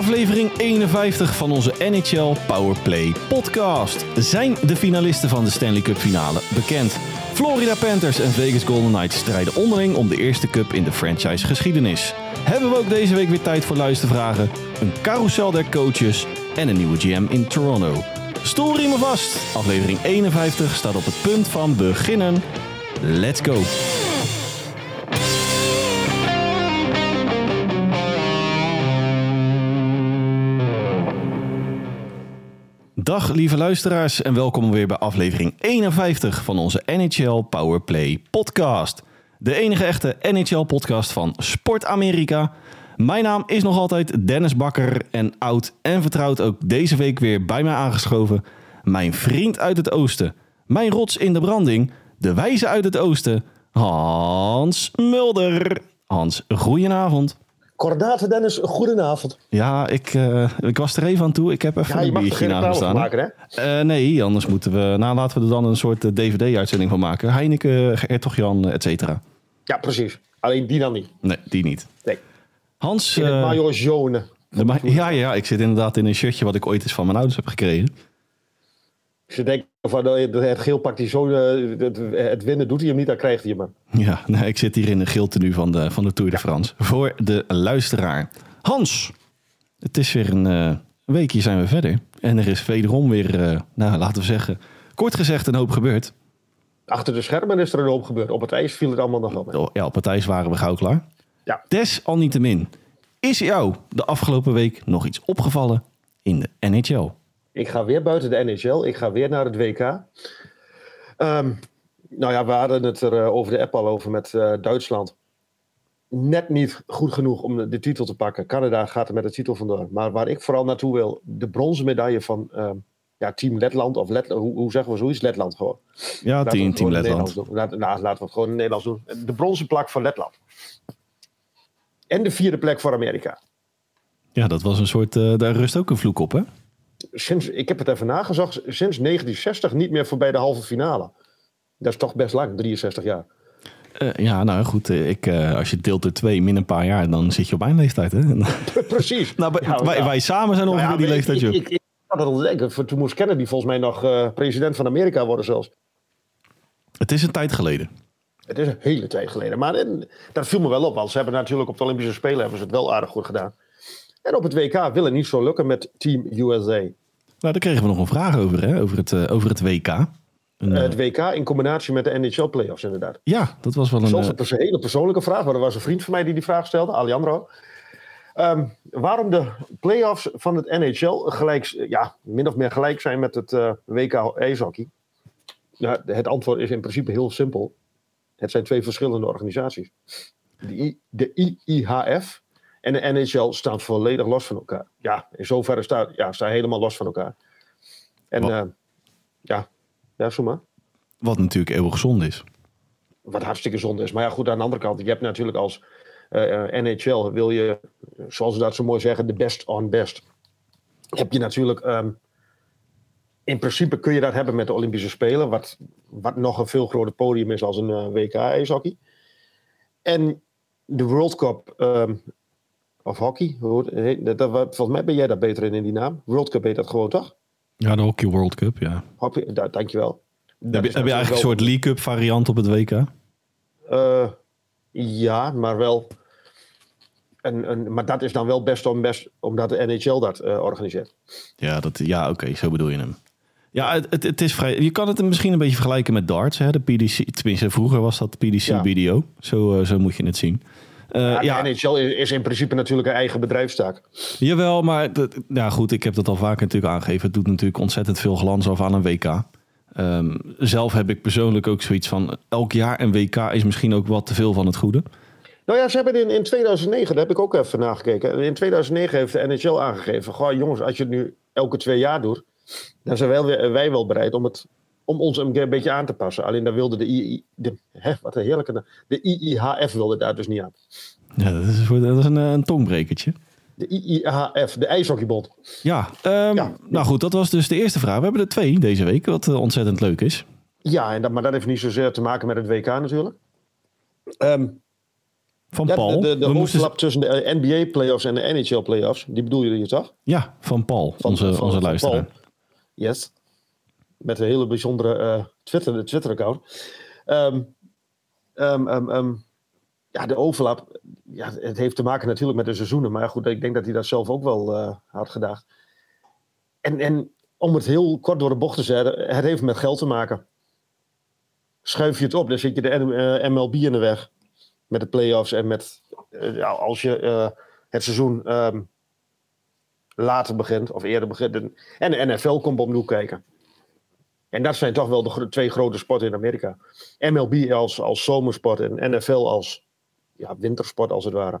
aflevering 51 van onze NHL Powerplay podcast. Zijn de finalisten van de Stanley Cup finale bekend? Florida Panthers en Vegas Golden Knights strijden onderling om de eerste cup in de franchise geschiedenis. Hebben we ook deze week weer tijd voor luistervragen, een carousel der coaches en een nieuwe GM in Toronto. Stoelriemen vast, aflevering 51 staat op het punt van beginnen. Let's go! Dag lieve luisteraars en welkom weer bij aflevering 51 van onze NHL Powerplay podcast. De enige echte NHL podcast van Sport Amerika. Mijn naam is nog altijd Dennis Bakker en oud en vertrouwd ook deze week weer bij mij aangeschoven. Mijn vriend uit het oosten, mijn rots in de branding, de wijze uit het oosten, Hans Mulder. Hans, goedenavond. Kordate Dennis, goedenavond. Ja, ik, uh, ik was er even aan toe. Ik heb even Ja, je een mag er biertje naast staan. maken, hè? Eh, nee, anders moeten we... Nou, laten we er dan een soort eh, DVD-uitzending van maken. Heineken, Hertog Jan, et cetera. Ja, precies. Alleen die dan niet. Nee, die niet. Nee. Hans... In het eh, Major ma- ja, ja, ik zit inderdaad in een shirtje wat ik ooit eens van mijn ouders heb gekregen. Ze denken van eh, het geel pakt hij zo, eh, het, winnen doet hij hem niet, dan krijgt hij hem. maar. Ja, nee, ik zit hier in een geel tenue van de, van de Tour de France. Voor de luisteraar. Hans, het is weer een eh, weekje zijn we verder. En er is wederom weer, eh, nou, laten we zeggen, kort gezegd een hoop gebeurd. Achter de schermen is er een hoop gebeurd. Op het ijs viel het allemaal nog wel mee. Oh, Ja, op het ijs waren we gauw klaar. Ja. Desalniettemin, is jou de afgelopen week nog iets opgevallen in de NHL? Ik ga weer buiten de NHL. Ik ga weer naar het WK. Ehm, nou ja, we hadden het er eh, over de app al over met eh, Duitsland. Net niet goed genoeg om de, de titel te pakken. Canada gaat er met de titel vandoor. Maar waar ik vooral naartoe wil, de bronzen medaille van ehm, ja, Team Letland. Of Let, hoe, hoe zeggen we zoiets? Letland gewoon. Ja, Laten team, Letland. Laat- nou, laten we het gewoon in het Nederlands doen. De bronzen plak van Letland. En de vierde plek voor Amerika. Ja, dat was een soort, eh, daar rust ook een vloek op, hè? Sinds, ik heb het even nagezocht. Sinds 1960 niet meer voorbij de halve finale. Dat is toch best lang, 63 jaar. Eh, ja, nou goed, eh, ik, eh, als je deelt door twee min een paar jaar, dan zit je op mijn leeftijd, hè? Precies. nou, Ja, wij, ja. wij samen zijn ongeveer Nou ja, die leeftijd, joh. Ik, ik, ik had het al denken. Toen moest Kennedy volgens mij nog president van Amerika worden zelfs. Het is een tijd geleden. Het is een hele tijd geleden. Maar dat viel me wel op. Want ze hebben natuurlijk op de Olympische Spelen hebben ze het wel aardig goed gedaan. En op het WK wil het niet zo lukken met Team USA. Nou, daar kregen we nog een vraag over, hè? Over het, eh, over het WK. Een, Eh, eh, het WK in combinatie met de NHL-playoffs inderdaad. ja, dat was wel een... Eh, een hele persoonlijke vraag. Maar er was een vriend van mij die die vraag stelde, Alejandro. Ehm, waarom de playoffs van het NHL gelijk, ja, min of meer gelijk zijn met het eh, WK ijshockey? Nou, het antwoord is in principe heel simpel. Het zijn twee verschillende organisaties. De, I- de IIHF en de NHL staan volledig los van elkaar. Ja, in zoverre staan ja, staan helemaal los van elkaar. En Wat? eh, ja, ja, zo maar wat natuurlijk eeuwig zonde is. wat hartstikke zonde is. Maar ja, goed, aan de andere kant, je hebt natuurlijk als eh, eh, NHL, wil je, zoals ze dat zo mooi zeggen, de best on best. Heb je natuurlijk, ehm, in principe kun je dat hebben met de Olympische Spelen, wat, wat nog een veel groter podium is als een WK ijshockey. En de World Cup, ehm, of hockey, dat- volgens mij ben jij daar beter in, in die naam. World Cup heet dat gewoon toch? Ja, de Hockey World Cup, ja. Hockey, da, dankjewel. Heb je, heb je eigenlijk een soort League Cup variant op het WK? Eh, ja, maar wel. En, en, maar dat is dan wel best om best, omdat de NHL dat eh, organiseert. Ja, dat, ja oké, zo bedoel je hem. Ja, het, het, het is vrij. Je kan het misschien een beetje vergelijken met darts. Hè? De PDC, tenminste, vroeger was dat PDC Ja. BDO. Zo, eh, zo moet je het zien. Eh, Ja, ja, De NHL is, in principe natuurlijk een eigen bedrijfstaak. jawel, maar dat, ja, goed, ik heb dat al vaker natuurlijk aangegeven. Het doet natuurlijk ontzettend veel glans af aan een WK. Ehm, zelf heb ik persoonlijk ook zoiets van... elk jaar een WK is misschien ook wat te veel van het goede. Nou ja, ze hebben in, in 2009, daar heb ik ook even nagekeken. In 2009 heeft de NHL aangegeven: Goh, jongens, als je het nu elke twee jaar doet, dan zijn wij, wel- wij wel bereid om, het, om ons een beetje aan te passen. Alleen daar wilde de, de hè, wat een heerlijke. De IIHF wilde daar dus niet aan. Ja, dat is, een soort- dat is een, eh, een tongbrekertje. De IIHF, de ijshockeybond. Ja, ehm, Ja. nou goed, dat was dus de eerste vraag. We hebben er twee deze week, wat eh, ontzettend leuk is. Ja, en dat, maar dat heeft niet zozeer te maken met het WK natuurlijk. Ehm, Van Ja, Paul. de, de, moesten- tussen de NBA-playoffs en de NHL-playoffs, die bedoel je toch? Ja, van Paul, Van- onze, van- onze van luisteraar. Paul. Yes. Met een hele bijzondere eh, Twitter, Twitter-account. Ehm, ehm, ehm, ja, de overlap. Ja, het heeft te maken natuurlijk met de seizoenen. Maar goed, ik denk dat hij dat zelf ook wel eh, had gedacht. En, en om het heel kort door de bocht te zetten, het heeft met geld te maken. Schuif je het op, dan zit je de eh, MLB in de weg. Met de playoffs en met. ja, als je het seizoen later begint of eerder begint. En de NFL komt hoek kijken. En dat zijn toch wel de twee grote sporten in Amerika. MLB als, als zomersport en NFL als ja, wintersport als het ware.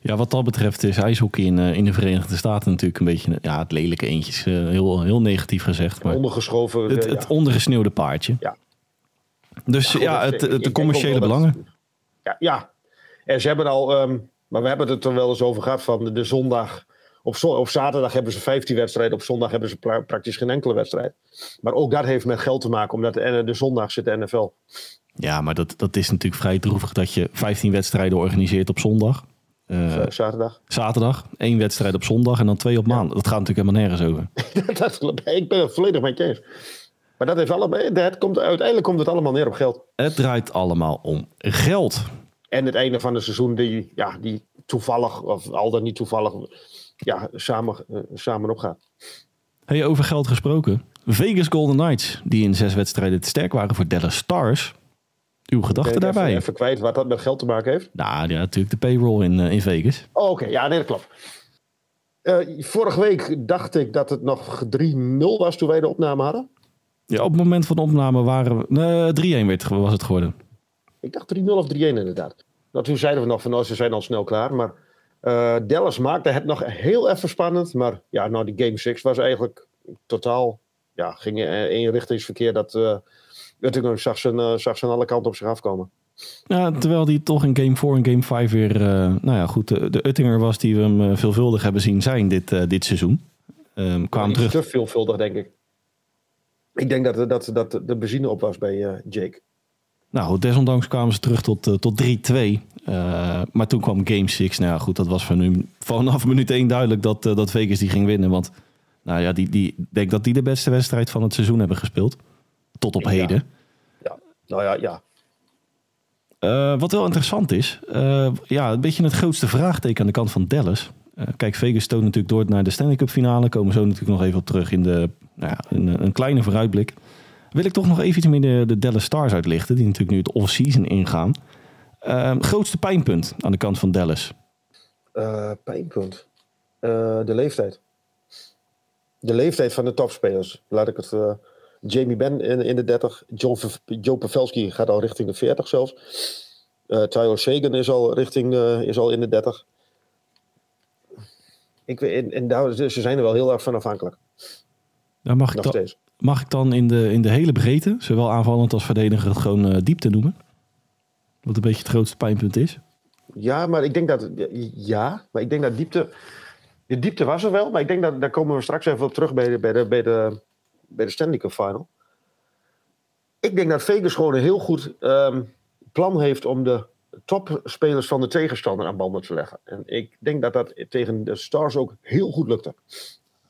Ja, wat dat betreft is ijshockey in, eh, in de Verenigde Staten natuurlijk een beetje ja, het lelijke eentje. eh, heel, heel negatief gezegd. Maar Ondergeschoven. het, eh, het ja. ondergesneeuwde paardje. Ja. Dus ja, het, de commerciële dat- belangen. Ja, ja. En ze hebben al, ehm, maar we hebben het er wel eens over gehad van de zondag. Op, zo- op zaterdag hebben ze 15 wedstrijden, op zondag hebben ze pra- praktisch geen enkele wedstrijd. Maar ook dat heeft met geld te maken, omdat de, de zondag zit de NFL. Ja, maar dat, dat is natuurlijk vrij droevig dat je 15 wedstrijden organiseert op zondag. Eh, Eh, zaterdag. zaterdag, één wedstrijd op zondag en dan twee op maandag. Dat gaat natuurlijk helemaal nergens over. dat, ik ben het volledig met je eens. Maar dat heeft allemaal, het komt, uiteindelijk komt het allemaal neer op geld. Het draait allemaal om geld. En het einde van het seizoen die, ja, die toevallig, of al dan niet toevallig, ja, samen, eh, samen opgaat. Hey, over geld gesproken. Vegas Golden Knights, die in zes wedstrijden te sterk waren voor Dallas Stars. Uw gedachten daarbij? Even, kwijt wat dat met geld te maken heeft. Nou ja, natuurlijk de payroll in, eh, in Vegas. Oh, Oké, ja, nee, dat klopt. Eh, vorige week dacht ik dat het nog 3-0 was toen wij de opname hadden. Ja, op het moment van de opname waren we... Nee, 3-1 werd, was het geworden. Ik dacht 3-0 of 3-1 inderdaad. Nou, toen zeiden we nog van, nou, ze zijn al snel klaar. Maar eh, Dallas maakte het nog heel even spannend. Maar ja, nou, die game 6 was eigenlijk totaal... Ja, ging in één richtingsverkeer dat... Uttinger zag zijn, eh, zag zijn alle kanten op zich afkomen. Ja, terwijl die toch in game 4 en game 5 weer... nou ja, goed, de, de Uttinger was die we hem veelvuldig hebben zien zijn dit, dit seizoen. Ehm kwam terug. te veelvuldig, denk ik. Ik denk dat, dat, dat de benzine op was bij Jake. Nou, desondanks kwamen ze terug tot, eh, tot 3-2. Eh, maar toen kwam game 6. Nou ja, goed, dat was van nu, vanaf minuut 1 duidelijk dat, eh, dat Vegas die ging winnen. Want nou ja, die, die, denk dat die de beste wedstrijd van het seizoen hebben gespeeld. Tot op Ja. heden. Ja, nou ja, ja. Wat wel interessant is, ja, een beetje het grootste vraagteken aan de kant van Dallas. Kijk, Vegas stoot natuurlijk door naar de Stanley Cup finale. Komen we zo natuurlijk nog even op terug in de, nou ja, een, een kleine vooruitblik. Wil ik toch nog even de, de Dallas Stars uitlichten, die natuurlijk nu het off-season ingaan. Eh, grootste pijnpunt aan de kant van Dallas. Eh, pijnpunt. Eh, de leeftijd. De leeftijd van de topspelers. Laat ik het. eh, Jamie Benn in, in de 30. John, V- Joe Pavelski gaat al richting de 40 zelfs. Eh, Tyler Sagan is al, richting, is al in de 30. Ik, en, en daar, ze zijn er wel heel erg van afhankelijk. Daar mag, ik dan, mag ik dan in de, in de hele breedte, zowel aanvallend als verdediger, het gewoon eh, diepte noemen? Wat een beetje het grootste pijnpunt is. Ja, maar ik denk dat. Ja, maar ik denk dat diepte. De diepte was er wel, maar ik denk dat daar komen we straks even op terug bij de, bij de, bij de, bij de Stanley Cup Final. Ik denk dat Vegas gewoon een heel goed ehm, plan heeft om de topspelers van de tegenstander aan banden te leggen. En ik denk dat dat tegen de Stars ook heel goed lukte.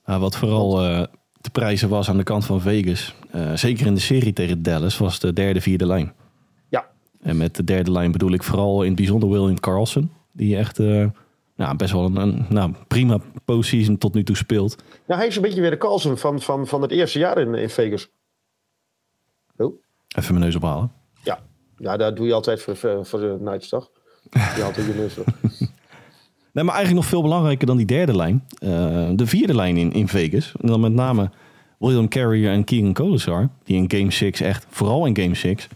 Nou, wat vooral eh, te prijzen was aan de kant van Vegas, eh, zeker in de serie tegen Dallas, was de derde, vierde lijn. Ja, En met de derde lijn bedoel ik vooral in het bijzonder William Carlson, die echt eh, nou, best wel een, een nou, prima postseason tot nu toe speelt. nou, hij is een beetje weer de Carlsen van, van, van het eerste jaar in, in Vegas. Oh, Even mijn neus ophalen. ja. ja, dat doe je altijd voor, voor, voor de Knights, toch? Je er je neus op. Nee, maar eigenlijk nog veel belangrijker dan die derde lijn. eh, de vierde lijn in, in Vegas. En dan met name William Carrier en Keegan Colasar. Die in Game 6 echt, vooral in Game 6,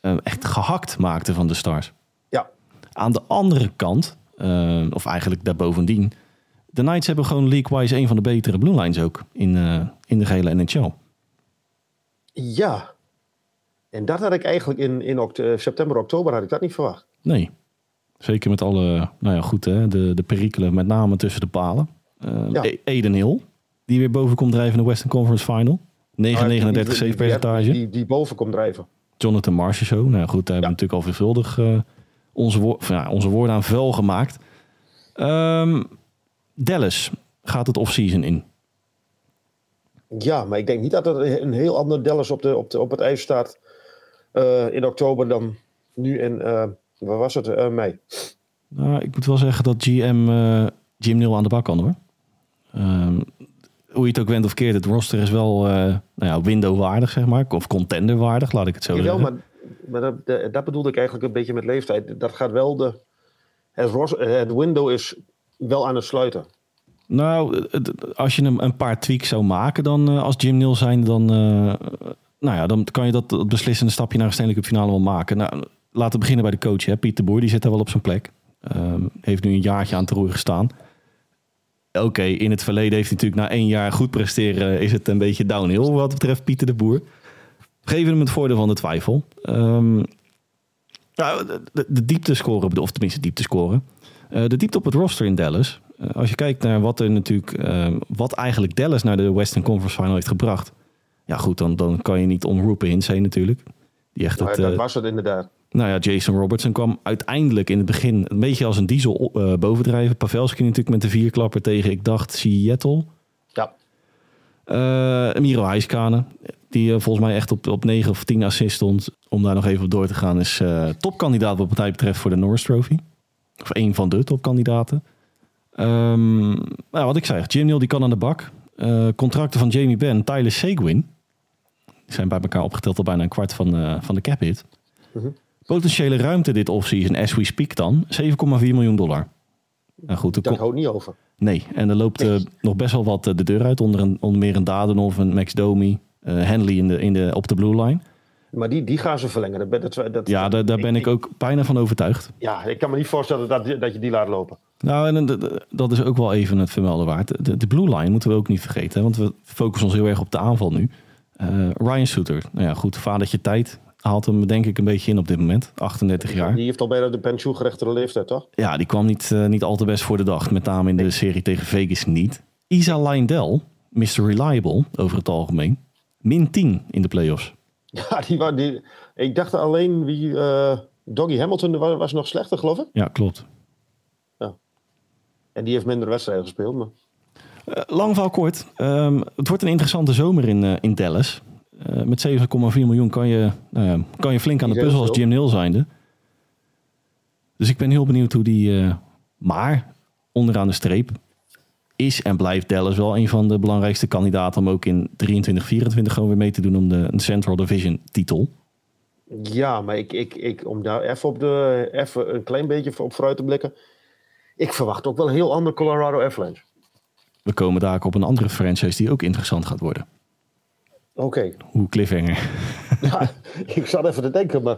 eh, echt gehakt maakten van de Stars. Ja, Aan de andere kant, eh, of eigenlijk daarbovendien... De Knights hebben gewoon league-wise een van de betere blue lines ook in, in de gehele NHL. Ja. En dat had ik eigenlijk in, in oct- september, oktober had ik dat niet verwacht. Nee. Zeker met alle, nou ja goed, hè, de, de perikelen met name tussen de palen. Eh, Ja. E- Eden Hill, die weer boven komt drijven in de Western Conference Final. 9,39 Die- save percentage. Die, die boven komt drijven. Jonathan Marshall show. Nou ja, goed, daar hebben we natuurlijk al veelvuldig eh, onze, onze woorden aan vuil gemaakt. Ehm, Dallas gaat het off-season in. Ja, maar ik denk niet dat er een heel ander Dallas op, de, op, de, op het ijs staat uh, in oktober dan nu in, uh, waar was het, uh, mei. Nou, ik moet wel zeggen dat GM, Jim Nil aan de bak kan hoor. Um, hoe je het ook went of keert, het roster is wel nou ja, window-waardig, zeg maar. Of contender-waardig, laat ik het zo Jawel, zeggen. maar, maar dat, dat, bedoelde ik eigenlijk een beetje met leeftijd. Dat gaat wel de... Het, roster, het window is wel aan het sluiten. Nou, als je een, een paar tweaks zou maken dan als Jim Nil zijn, dan, uh, nou ja, dan kan je dat, dat beslissende stapje naar een Stanley Cup finale wel maken. Nou, laten we beginnen bij de coach. Hè. Piet de Boer, die zit daar wel op zijn plek. Um, heeft nu een jaartje aan het roer gestaan. Oké, in het verleden heeft hij natuurlijk na één jaar goed presteren... is het een beetje downhill wat betreft Pieter de Boer. Geven hem het voordeel van de twijfel. Um, nou, de, de diepte scoren, of tenminste diepte scoren. Uh, de diepte op het roster in Dallas. Uh, als je kijkt naar wat er natuurlijk, uh, wat eigenlijk Dallas naar de Western Conference Final heeft gebracht. Ja, goed, dan, dan kan je niet om Rupe Hintz heen natuurlijk. Die echt het, dat was het inderdaad. Nou ja, Jason Robertson kwam uiteindelijk in het begin een beetje als een diesel bovendrijven. Pavelski natuurlijk met de vierklapper tegen, ik dacht, Seattle. Ja. Miro Heiskanen, die volgens mij echt op, op 9 of 10 assists stond. Om daar nog even op door te gaan, is topkandidaat wat mij betreft voor de Norris Trophy. Of een van de topkandidaten. Um, nou, wat ik zei, Jim Neal die kan aan de bak. Uh, contracten van Jamie Benn, Tyler Seguin. Die zijn bij elkaar opgeteld al bijna een kwart van, uh, van de cap hit. Uh -huh. Potentiële ruimte dit offseason, as we speak dan, 7,4 miljoen dollar. Nou goed, Daar houdt niet over. Nee, en er loopt uh, nog best wel wat de deur uit. Onder, een, onder meer een Dadenov, een Max Domi, Henley in de, in de, op de blue line. Maar die, die gaan ze verlengen. Dat, dat, dat, ja, daar, daar ben ik, ik ook bijna van overtuigd. Ja, ik kan me niet voorstellen dat, dat je die laat lopen. Nou, en dat is ook wel even het vermelden waard. De, de blue line moeten we ook niet vergeten. Want we focussen ons heel erg op de aanval nu. Uh, Ryan Suter. Nou ja, goed, vadertje tijd haalt hem denk ik een beetje in op dit moment. 38 jaar. Die heeft al bijna de pensioengerechtere leeftijd, toch? Ja, die kwam niet, uh, niet al te best voor de dag. Met name in de serie tegen Vegas niet. Isa Lindell, Mr. Reliable over het algemeen. Min 10 in de playoffs. Ja, die, die, ik dacht alleen wie. Uh, Doggy Hamilton was, was, nog slechter, geloof ik. Ja, klopt. Ja. En die heeft minder wedstrijden gespeeld. Maar... Uh, lang verhaal kort. Um, het wordt een interessante zomer in, in Dallas. Met 7,4 miljoen kan je, nou kan je flink aan de puzzel als Jim Neal zijnde. Dus ik ben heel benieuwd hoe die. maar onderaan de streep is en blijft Dallas wel een van de belangrijkste kandidaten om ook in 23, 24 gewoon weer mee te doen om de Central Division titel. Ja, maar ik, ik, ik, om daar even, op de, even een klein beetje op vooruit te blikken. Ik verwacht ook wel een heel ander Colorado Avalanche. We komen daar op een andere franchise die ook interessant gaat worden. Oké. Okay. Hoe cliffhanger. Ja, ik zat even te denken, maar...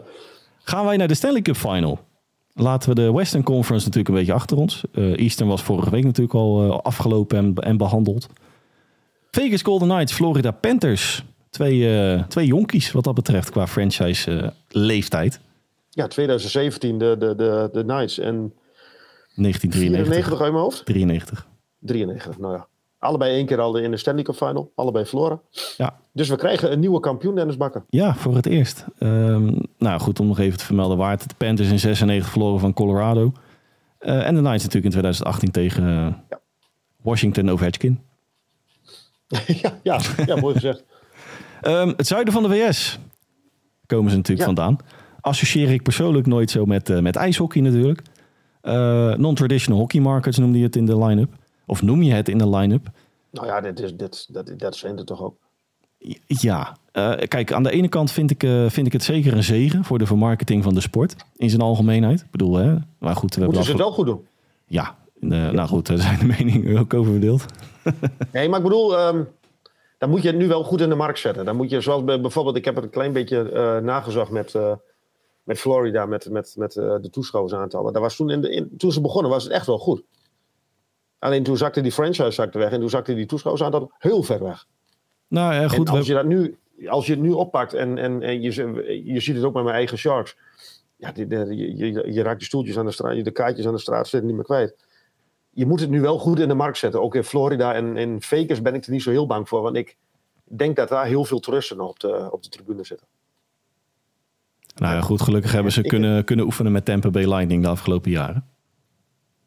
Gaan wij naar de Stanley Cup Final? Laten we de Western Conference natuurlijk een beetje achter ons. Uh, Eastern was vorige week natuurlijk al uh, afgelopen en, en, behandeld. Vegas Golden Knights, Florida Panthers. Twee, uh, twee jonkies wat dat betreft qua franchise leeftijd. Ja, 2017 de, de, de, de Knights en... 1993. 94 uit mijn hoofd? 93. 93, nou ja. Allebei één keer al in de Stanley Cup Final. Allebei verloren. Ja. Dus we krijgen een nieuwe kampioen, Dennis Bakker. Ja, voor het eerst. Um, nou goed, om nog even te vermelden waard. De Panthers in 96 verloren van Colorado. Uh, en de Knights natuurlijk in 2018 tegen uh, ja. Washington Ovechkin. ja, ja, ja, mooi gezegd. um, het zuiden van de VS komen ze natuurlijk ja. vandaan. Associeer ik persoonlijk nooit zo met, uh, met ijshockey natuurlijk. Non-traditional hockey markets noemde je het in de line-up. Of noem je het in de line-up? Nou ja, dit, is, dit, dat, dat zijn er toch ook. Ja, uh, kijk, aan de ene kant vind ik, uh, vind ik het zeker een zegen voor de vermarketing van de sport in zijn algemeenheid. Ik bedoel, hè, maar goed. We Moeten ze het wel goed doen? Ja, uh, ja. nou goed, daar zijn de meningen ook over verdeeld. nee, maar ik bedoel, um, dan moet je het nu wel goed in de markt zetten. Dan moet je, zoals bijvoorbeeld, ik heb het een klein beetje nagezocht met, met Florida, met, met, met de toeschouwersaantallen. Dat was toen, in de, in, toen ze begonnen, was het echt wel goed. Alleen toen zakte die franchise zakte weg en toen zakte die toeschouwersaantal heel ver weg. Nou ja, goed. En als, je dat nu, als je het nu oppakt en, en, en je, je ziet het ook met mijn eigen Sharks. Ja, die, de, je, je, je, raakt je stoeltjes aan de straat, de kaartjes aan de straat zitten niet meer kwijt. Je moet het nu wel goed in de markt zetten. Ook in Florida en in Vegas ben ik er niet zo heel bang voor. Want ik denk dat daar heel veel toeristen op de, op de tribune zitten. Nou ja, goed, gelukkig hebben ze Ik- kunnen, kunnen oefenen met Tampa Bay Lightning de afgelopen jaren.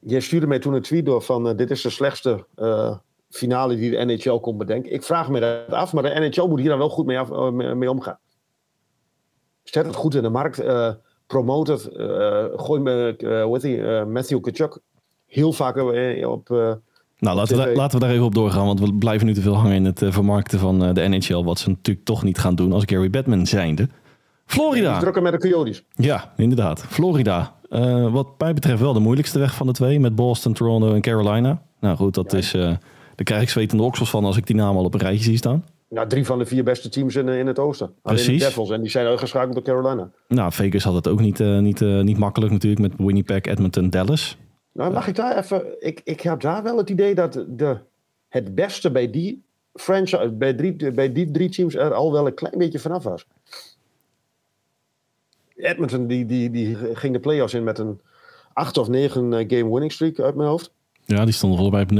Jij stuurde mij toen een tweet door van eh, dit is de slechtste eh, finale die de NHL kon bedenken. Ik vraag me dat af, maar de NHL moet hier dan wel goed mee, af, eh, mee, omgaan. Zet het goed in de markt, promote het, gooi me, die, Matthew Kachuk heel vaak op... Nou, laten we, daar, laten we daar even op doorgaan, want we blijven nu te veel hangen in het vermarkten van de NHL, wat ze natuurlijk toch niet gaan doen als Gary Batman zijnde. Florida. drukken met de Coyotes. Ja, inderdaad. Florida. Eh, wat mij betreft wel de moeilijkste weg van de twee. Met Boston, Toronto en Carolina. Nou goed, dat Ja. is... eh daar krijg ik zwetende oksels van als ik die namen al op een rijtje zie staan. Nou, drie van de vier beste teams in, eh, in het oosten. Alleen de Precies. Devils. En die zijn uitgeschakeld door Carolina. Nou, Vegas had het ook niet, niet, niet makkelijk natuurlijk met Winnipeg, Edmonton, Dallas. Nou, mag ik daar even... Ik, ik heb daar wel het idee dat de, het beste bij die franchise... Bij, drie, bij die drie teams er al wel een klein beetje vanaf was. Edmonton die, die, die ging de playoffs in met een 8 of 9 eh, game winning streak uit mijn hoofd. Ja, die stonden mij op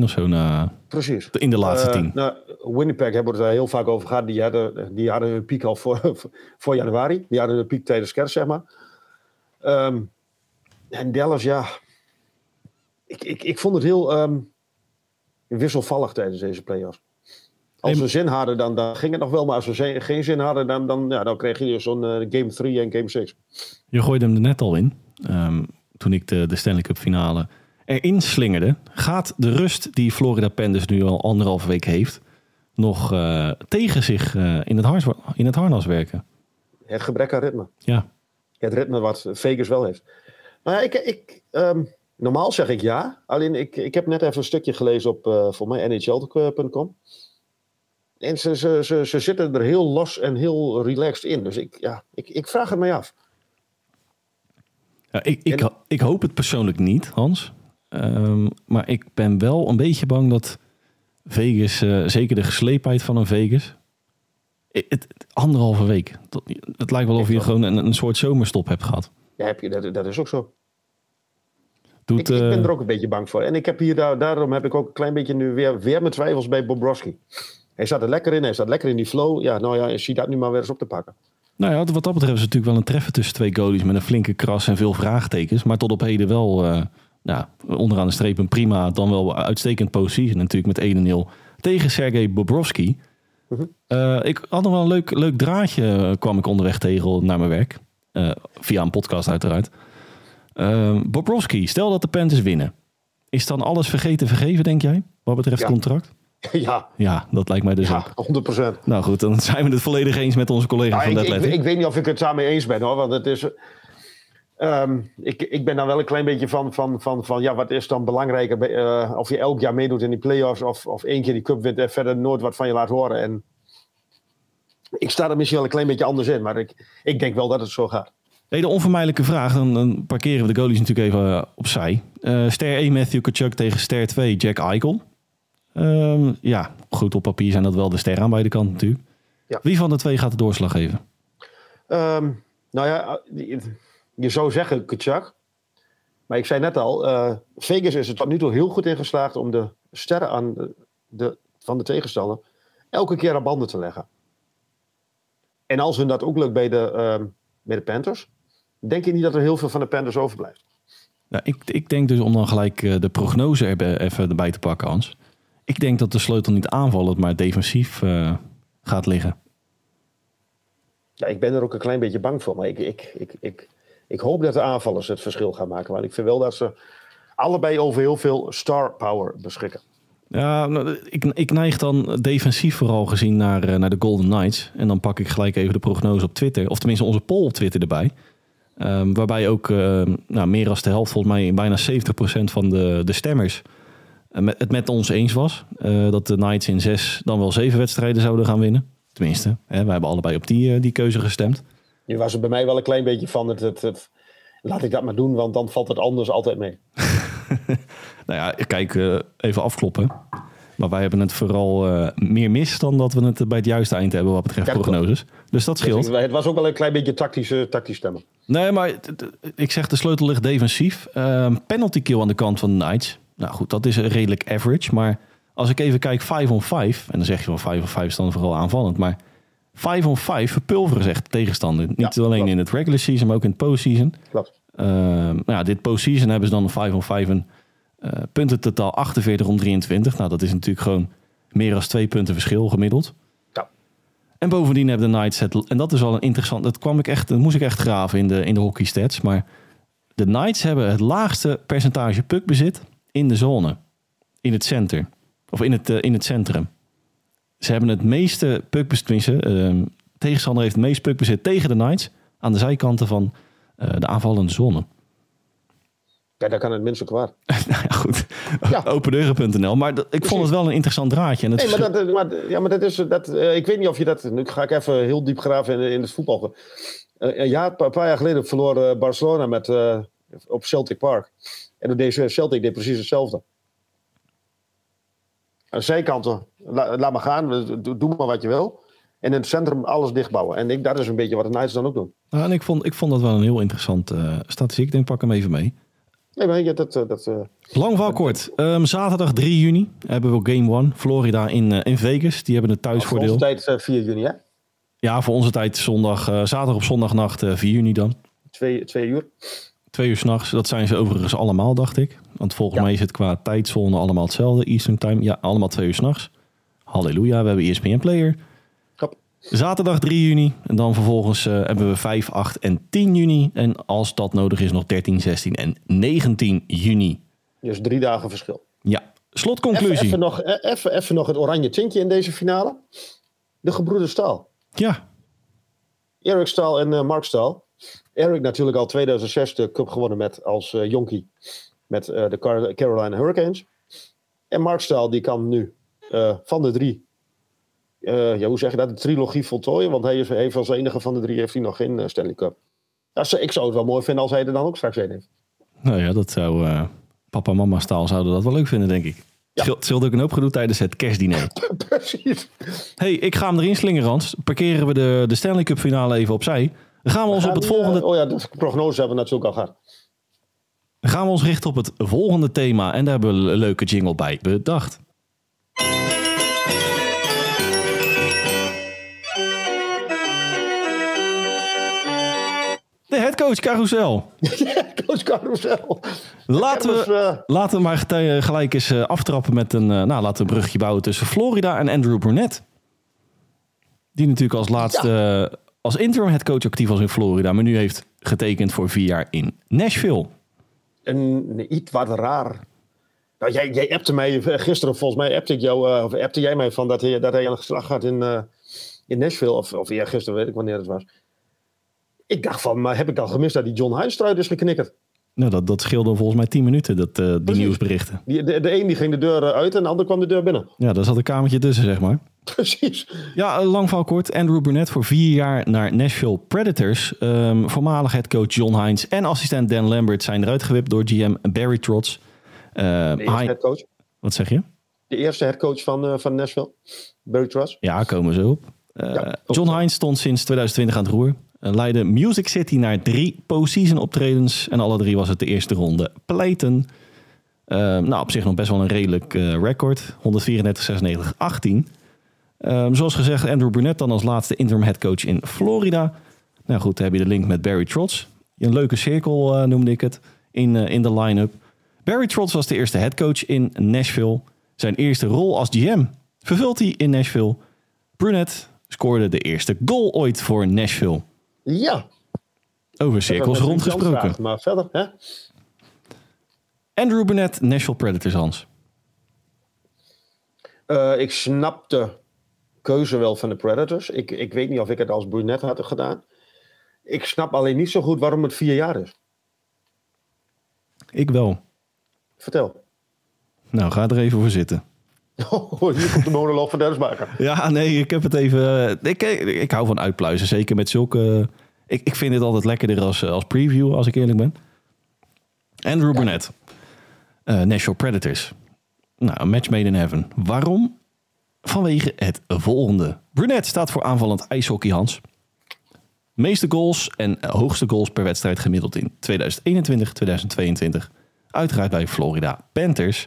9-0-1 of zo na, Precies. in de laatste Eh, tien. nou, Winnipeg hebben we het daar heel vaak over gehad. Die hadden, die hadden hun piek al voor, voor januari. Die hadden hun piek tijdens kerst, zeg maar. Ehm, en Dallas, ja. Ik, ik, ik vond het heel ehm, wisselvallig tijdens deze playoffs. Als we zin hadden, dan, dan ging het nog wel. Maar als we ze- geen zin hadden, dan, dan, ja, dan kreeg je zo'n eh, game 3 en game 6. Je gooide hem er net al in. ehm, toen ik de, de Stanley Cup finale erin slingerde. Gaat de rust die Florida Panthers nu al anderhalve week heeft... nog eh, tegen zich eh, in, het hars, in het harnas werken? Het gebrek aan ritme. Ja, Het ritme wat Vegas wel heeft. Maar ja, ik, ik, ehm, normaal zeg ik ja. Alleen ik, ik heb net even een stukje gelezen op voor mij nhl.com. En ze, ze, ze, ze zitten er heel los en heel relaxed in. Dus ik, ja, ik, ik vraag het mij af. Ja, ik, ik, En- ik hoop het persoonlijk niet, Hans. Ehm, maar ik ben wel een beetje bang dat Vegas, eh, zeker de geslepenheid van een Vegas, het, het- anderhalve week. Dat, het lijkt wel of je wel. gewoon een, een soort zomerstop hebt gehad. Ja, heb je, dat, dat is ook zo. Doet, Ik, ik ben eh, er ook een beetje bang voor. En ik heb hier, daar, daarom heb ik ook een klein beetje nu weer, weer mijn twijfels bij Bobrovski. Hij zat er lekker in, hij zat lekker in die flow. Ja, nou ja, zie dat nu maar weer eens op te pakken. nou ja, wat dat betreft is het natuurlijk wel een treffen tussen twee goalies met een flinke kras en veel vraagtekens. Maar tot op heden wel nou, onderaan de streep een prima, dan wel uitstekend positie. Natuurlijk met 1-0 tegen Sergej Bobrovski. Mhm. Eh, ik had nog wel een leuk, leuk draadje, eh, kwam ik onderweg tegen naar mijn werk. Via een podcast uiteraard. Bobrovski, stel dat de Panthers winnen. Is dan alles vergeten vergeven, denk jij? Wat betreft Ja. contract? ja, Ja, dat lijkt mij dus ook. ja, 100 procent. Nou goed, dan zijn we het volledig eens met onze collega Nou, van ik, Dead ik, ik weet niet of ik het daarmee eens ben hoor. Want het is. ehm, ik, ik ben dan wel een klein beetje van, van, van, van ja, wat is dan belangrijker? eh, of je elk jaar meedoet in die play-offs of, of één keer die cup wint en verder nooit wat van je laat horen. En ik sta er misschien wel een klein beetje anders in, maar ik, ik denk wel dat het zo gaat. Nee, de onvermijdelijke vraag. Dan, dan parkeren we de goalies natuurlijk even eh, opzij. Eh ster 1 Matthew Kachuk tegen ster 2 Jack Eichel. Ehm, ja, goed op papier zijn dat wel de sterren aan beide kanten natuurlijk. Ja. Wie van de twee gaat de doorslag geven? Ehm, nou ja, je, zou zeggen Kachuk. Maar ik zei net al, eh, Vegas is er tot nu toe heel goed in geslaagd om de sterren aan de, van de tegenstander elke keer aan banden te leggen. En als hun dat ook lukt bij de, ehm, bij de Panthers, denk ik niet dat er heel veel van de Panthers overblijft. Ja, ik, ik denk dus om dan gelijk eh, de prognose even erbij te pakken, Hans. Ik denk dat de sleutel niet aanvallend, maar defensief eh, gaat liggen. Ja, ik ben er ook een klein beetje bang voor. Maar ik, ik, ik, ik, ik hoop dat de aanvallers het verschil gaan maken. Want ik vind wel dat ze allebei over heel veel star power beschikken. Ja, nou, ik, ik neig dan defensief vooral gezien naar, eh, naar de Golden Knights. En dan pak ik gelijk even de prognose op Twitter. Of tenminste onze poll op Twitter erbij. Ehm, waarbij ook eh, nou, meer dan de helft, volgens mij bijna 70% van de, de stemmers... het met ons eens was. eh, dat de Knights in zes dan wel zeven wedstrijden zouden gaan winnen. Tenminste, hè, wij hebben allebei op die, eh, die keuze gestemd. Nu was er bij mij wel een klein beetje van het, het, het- laat ik dat maar doen, want dan valt het anders altijd mee. Nou ja, kijk, eh, even afkloppen. Maar wij hebben het vooral meer mis dan dat we het bij het juiste eind hebben wat betreft prognoses. Dus dat scheelt. Dus het was ook wel een klein beetje tactische, tactisch stemmen. Nee, maar ik zeg de sleutel ligt defensief. Ehm, penalty kill aan de kant van de Knights. Nou goed, dat is redelijk average. Maar als ik even kijk 5 on 5, en dan zeg je van 5 on 5 is dan vooral aanvallend. Maar 5 on 5 verpulveren, zegt de tegenstander. Niet Ja, alleen klopt. in het regular season, maar ook in het postseason. Klopt. Ehm, nou ja, dit postseason hebben ze dan een 5 on 5 een eh, punten totaal 48 om 23. Nou, dat is natuurlijk gewoon meer dan twee punten verschil gemiddeld. Ja. En bovendien hebben de Knights het, en dat is wel een interessant, dat kwam ik echt, dat moest ik echt graven in de, in de hockey stats, maar de Knights hebben het laagste percentage puckbezit in de zone, in het center, of in het, eh, in het centrum. Ze hebben het meeste puckbezit, tenminste, ehm, tegenstander heeft het meest puckbezit tegen de Knights aan de zijkanten van eh, de aanvallende zone. Ja, daar kan het minste kwaad. nou ja, goed. Ja. Opendeuren.nl. Maar dat- ik vond het wel een interessant draadje. En het Nee, maar verschil- dat, maar, ja, maar dat is. Dat, eh, ik weet niet of je dat. Nu ga ik even heel diep graven in, in het voetbal. Eh, een, paar jaar geleden verloor eh, Barcelona met, eh, op Celtic Park. En toen deed Celtic deed precies hetzelfde. Aan de zijkanten, la- laat maar gaan, doe, maar wat je wil. En in het centrum alles dichtbouwen. En ik, dat is een beetje wat de Knights dan ook doen. Nou, en ik vond, ik vond dat wel een heel interessant eh, statistiek. Ik denk, pak hem even mee. Nee, maar je, dat, eh, dat, eh, Lang verhaal kort. Ehm, zaterdag 3 juni hebben we Game 1. Florida in, in Vegas. Die hebben het voor thuisvoordeel. onze tijd eh, 4 juni, hè? Ja, voor onze tijd zondag, zaterdag op zondagnacht eh 4 juni dan. Twee, twee uur. Twee uur s'nachts. Dat zijn ze overigens allemaal, dacht ik. Want volgens Ja. mij is het qua tijdzone allemaal hetzelfde. Eastern Time. Ja, allemaal twee uur s'nachts. Halleluja, we hebben ESPN Player. Zaterdag 3 juni. En dan vervolgens eh, hebben we 5, 8 en 10 juni. En als dat nodig is, nog 13, 16 en 19 juni. Dus drie dagen verschil. Ja, Even, slotconclusie. even, nog, eh, even, even nog het oranje tintje in deze finale. De gebroeders Staal. Ja, Erik Staal en eh, Mark Staal. Erik natuurlijk al 2006 de cup gewonnen met, als eh jonkie met eh, de Car- Carolina Hurricanes. En Mark Staal die kan nu eh, van de drie, ja, hoe zeg je dat, de trilogie voltooien. Want hij is, heeft als enige van de drie heeft hij nog geen Stanley Cup. Ja, ik zou het wel mooi vinden als hij er dan ook straks een heeft. nou ja, dat zou... papa en mama staal zouden dat wel leuk vinden, denk ik. Ja. Scheelt ook een hoop gedoe tijdens het kerstdiner. Precies. hey, ik ga hem erin slingeren, Hans. Parkeren we de, de Stanley Cup finale even opzij. Dan gaan we ons op het volgende oh ja, de prognose hebben we natuurlijk al gehad. Dan gaan we ons richten op het volgende thema. En daar hebben we een leuke jingle bij bedacht. De headcoach carousel. Coach Carousel. Laten we, eh, laten we maar gelijk eens eh, aftrappen met een... eh, nou, laten we een brugje bouwen tussen Florida en Andrew Burnett. Die natuurlijk als laatste... als interim headcoach actief was in Florida. Maar nu heeft getekend voor vier jaar in Nashville. een iets wat raar. Nou, jij, jij appte mij eh, gisteren, volgens mij appte ik jou, eh, of jij mij van dat hij, dat hij aan de slag gaat in, eh, in Nashville. Of, of ja, gisteren weet ik wanneer het was. Ik dacht van, maar heb ik dan gemist dat die John Hines eruit is geknikkerd? Nou, dat, dat scheelde volgens mij 10 minuten, dat, eh, die Precies. nieuwsberichten. Die, de, de een die ging de deur eh, uit en de ander kwam de deur binnen. Ja, daar zat een kamertje tussen, zeg maar. Precies. Ja, eh, lang verhaal kort. Andrew Burnett voor vier jaar naar Nashville Predators. Ehm, voormalig headcoach John Hines en assistent Dan Lambert zijn eruit gewipt door GM Barry Trotz. De eerste headcoach. wat zeg je? De eerste headcoach van, van Nashville. Barry Truss. Ja, komen ze op. Ja, John Hines stond sinds 2020 aan het roer. Eh, leidde Music City naar drie postseason optredens. En alle drie was het de eerste ronde pleiten. Ehm, nou, op zich nog best wel een redelijk eh, record. 134, 96, 18. Ehm, zoals gezegd, Andrew Burnett dan als laatste interim headcoach in Florida. Nou goed, dan heb je de link met Barry Trotz. Een leuke cirkel eh, noemde ik het in, in de line-up. Barry Trotz was de eerste headcoach in Nashville. Zijn eerste rol als GM vervult hij in Nashville. Burnett scoorde de eerste goal ooit voor Nashville. Ja. Over cirkels rondgesproken. vraag, Maar verder, hè? Andrew Burnett, Nashville Predators, Hans. Eh, ik snap de keuze wel van de Predators. Ik, ik weet niet of ik het als Burnett had gedaan. Ik snap alleen niet zo goed waarom het vier jaar is. Ik wel. Vertel. Nou, ga er even voor zitten. Oh, hier komt de monoloog van Dennismaker. Ja, nee, ik heb het even... eh, Ik, ik, ik hou van uitpluizen, zeker met zulke... Ik, ik vind het altijd lekkerder als, eh, als preview, als ik eerlijk ben. Andrew Burnett. Eh, Nashville Predators. Nou, een match made in heaven. Waarom? Vanwege het volgende. Burnett staat voor aanvallend ijshockey, Hans. Meeste goals en eh, hoogste goals per wedstrijd gemiddeld in 2021, 2022. Uiteraard bij Florida Panthers.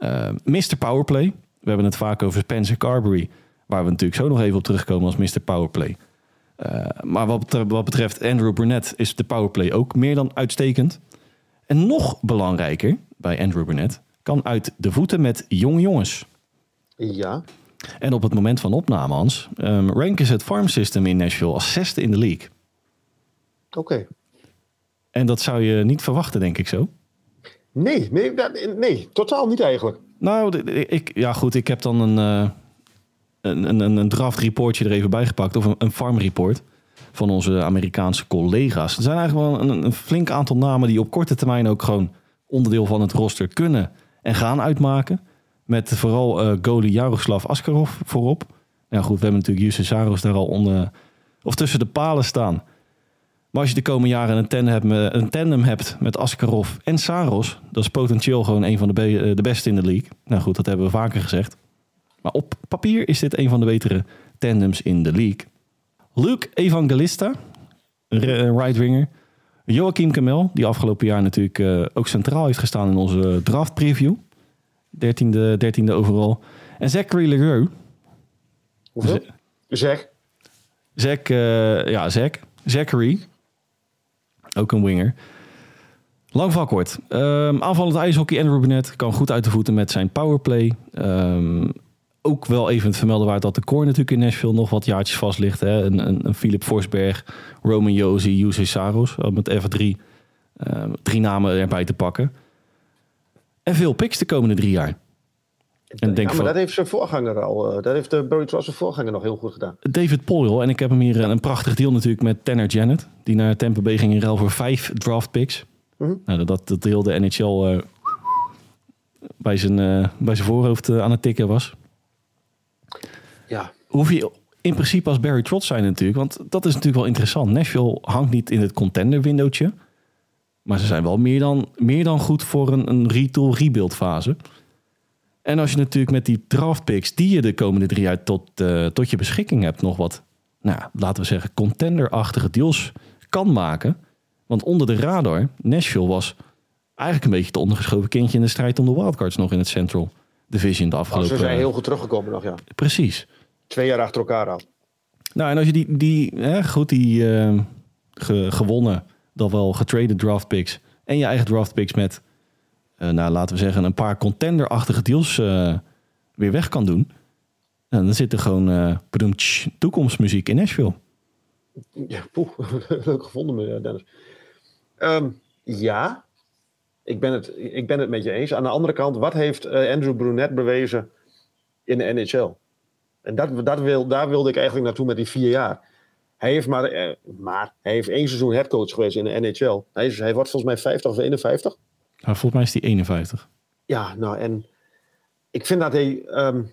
Eh Mr. Powerplay. We hebben het vaak over Spencer Carberry. Waar we natuurlijk zo nog even op terugkomen als Mr. Powerplay. Uh, maar wat betreft, wat betreft Andrew Burnett is de powerplay ook meer dan uitstekend. En nog belangrijker bij Andrew Burnett kan uit de voeten met jonge jongens. Ja. En op het moment van opname, Hans, um, ranken ze het farm system in Nashville als zesde in de league. Oké. En dat zou je niet verwachten, denk ik zo. Nee, nee, nee totaal niet eigenlijk. Nou, ik, ja goed, ik heb dan een, uh, een, een, een draft reportje er even bij gepakt. Of een, een farm report van onze Amerikaanse collega's. Er zijn eigenlijk wel een, een, flink aantal namen die op korte termijn ook gewoon onderdeel van het roster kunnen en gaan uitmaken. Met vooral uh, goalie Jaroslav Askarov voorop. Ja goed, we hebben natuurlijk Jussi Saros daar al onder, of tussen de palen staan. Maar als je de komende jaren een tandem hebt met, een tandem hebt met Askarov en Saros, dat is potentieel gewoon een van de, be eh, de beste in de league. Nou goed, dat hebben we vaker gezegd. Maar op papier is dit een van de betere tandems in de league. Luke Evangelista, right winger. Joachim Kamel, die afgelopen jaar natuurlijk uh, ook centraal heeft gestaan in onze draft preview. 13e, 13e overal. En Zachary Leroux. Hoeveel? Zach. Zach, uh, ja, Zach. Zachary. Ook een winger. Lang van kort. Um, aanvallend ijshockey, Andrew Burnett kan goed uit de voeten met zijn powerplay. Um, ook wel even het vermelden waard dat de core natuurlijk in Nashville nog wat jaartjes vast ligt. Hè? Een, een, Philip Forsberg, Roman Josi, Jose Saros. Met even drie, uh, drie namen erbij te pakken. En veel picks de komende drie jaar. En denk ja, maar dat heeft zijn voorganger al. Uh, dat heeft de uh, Barry Trotz zijn voorganger nog heel goed gedaan. David Poyle. En ik heb hem hier een, een prachtig deal natuurlijk met Tanner Janet. Die naar Tampa Bay ging in ruil voor vijf draft picks. Mm -hmm. nou, dat, dat deel de NHL uh, bij, zijn, uh, bij zijn voorhoofd aan het tikken was. Ja. Hoef je in principe als Barry Trotz zijn natuurlijk. Want dat is natuurlijk wel interessant. Nashville hangt niet in het contender windowtje. Maar ze zijn wel meer dan, meer dan goed voor een, een retool rebuild fase. En als je natuurlijk met die draft picks die je de komende drie jaar tot, uh, tot je beschikking hebt, nog wat, nou, laten we zeggen, contenderachtige deals kan maken. Want onder de radar, Nashville was eigenlijk een beetje het ondergeschoven kindje in de strijd om de wildcards nog in het Central Division de afgelopen... Oh, ze zijn heel goed teruggekomen nog, ja. Precies. Twee jaar achter elkaar al. Nou, en als je die, die hè, goed, die uh, ge, gewonnen, dan wel getrade draft picks en je eigen draft picks met nou, laten we zeggen, een paar contenderachtige deals uh, weer weg kan doen. En dan zit er gewoon uh, toekomstmuziek in Nashville. Ja, leuk gevonden, Dennis. Um, ja, ik ben, het, ik ben het met je eens. Aan de andere kant, wat heeft Andrew Brunet bewezen in de NHL? En dat, dat wil, daar wilde ik eigenlijk naartoe met die vier jaar. Hij heeft maar, maar hij heeft één seizoen headcoach geweest in de NHL. Hij, is, hij wordt volgens mij 50 of 51. Nou, volgens mij is die 51. Ja, nou en ik vind dat hij. Um,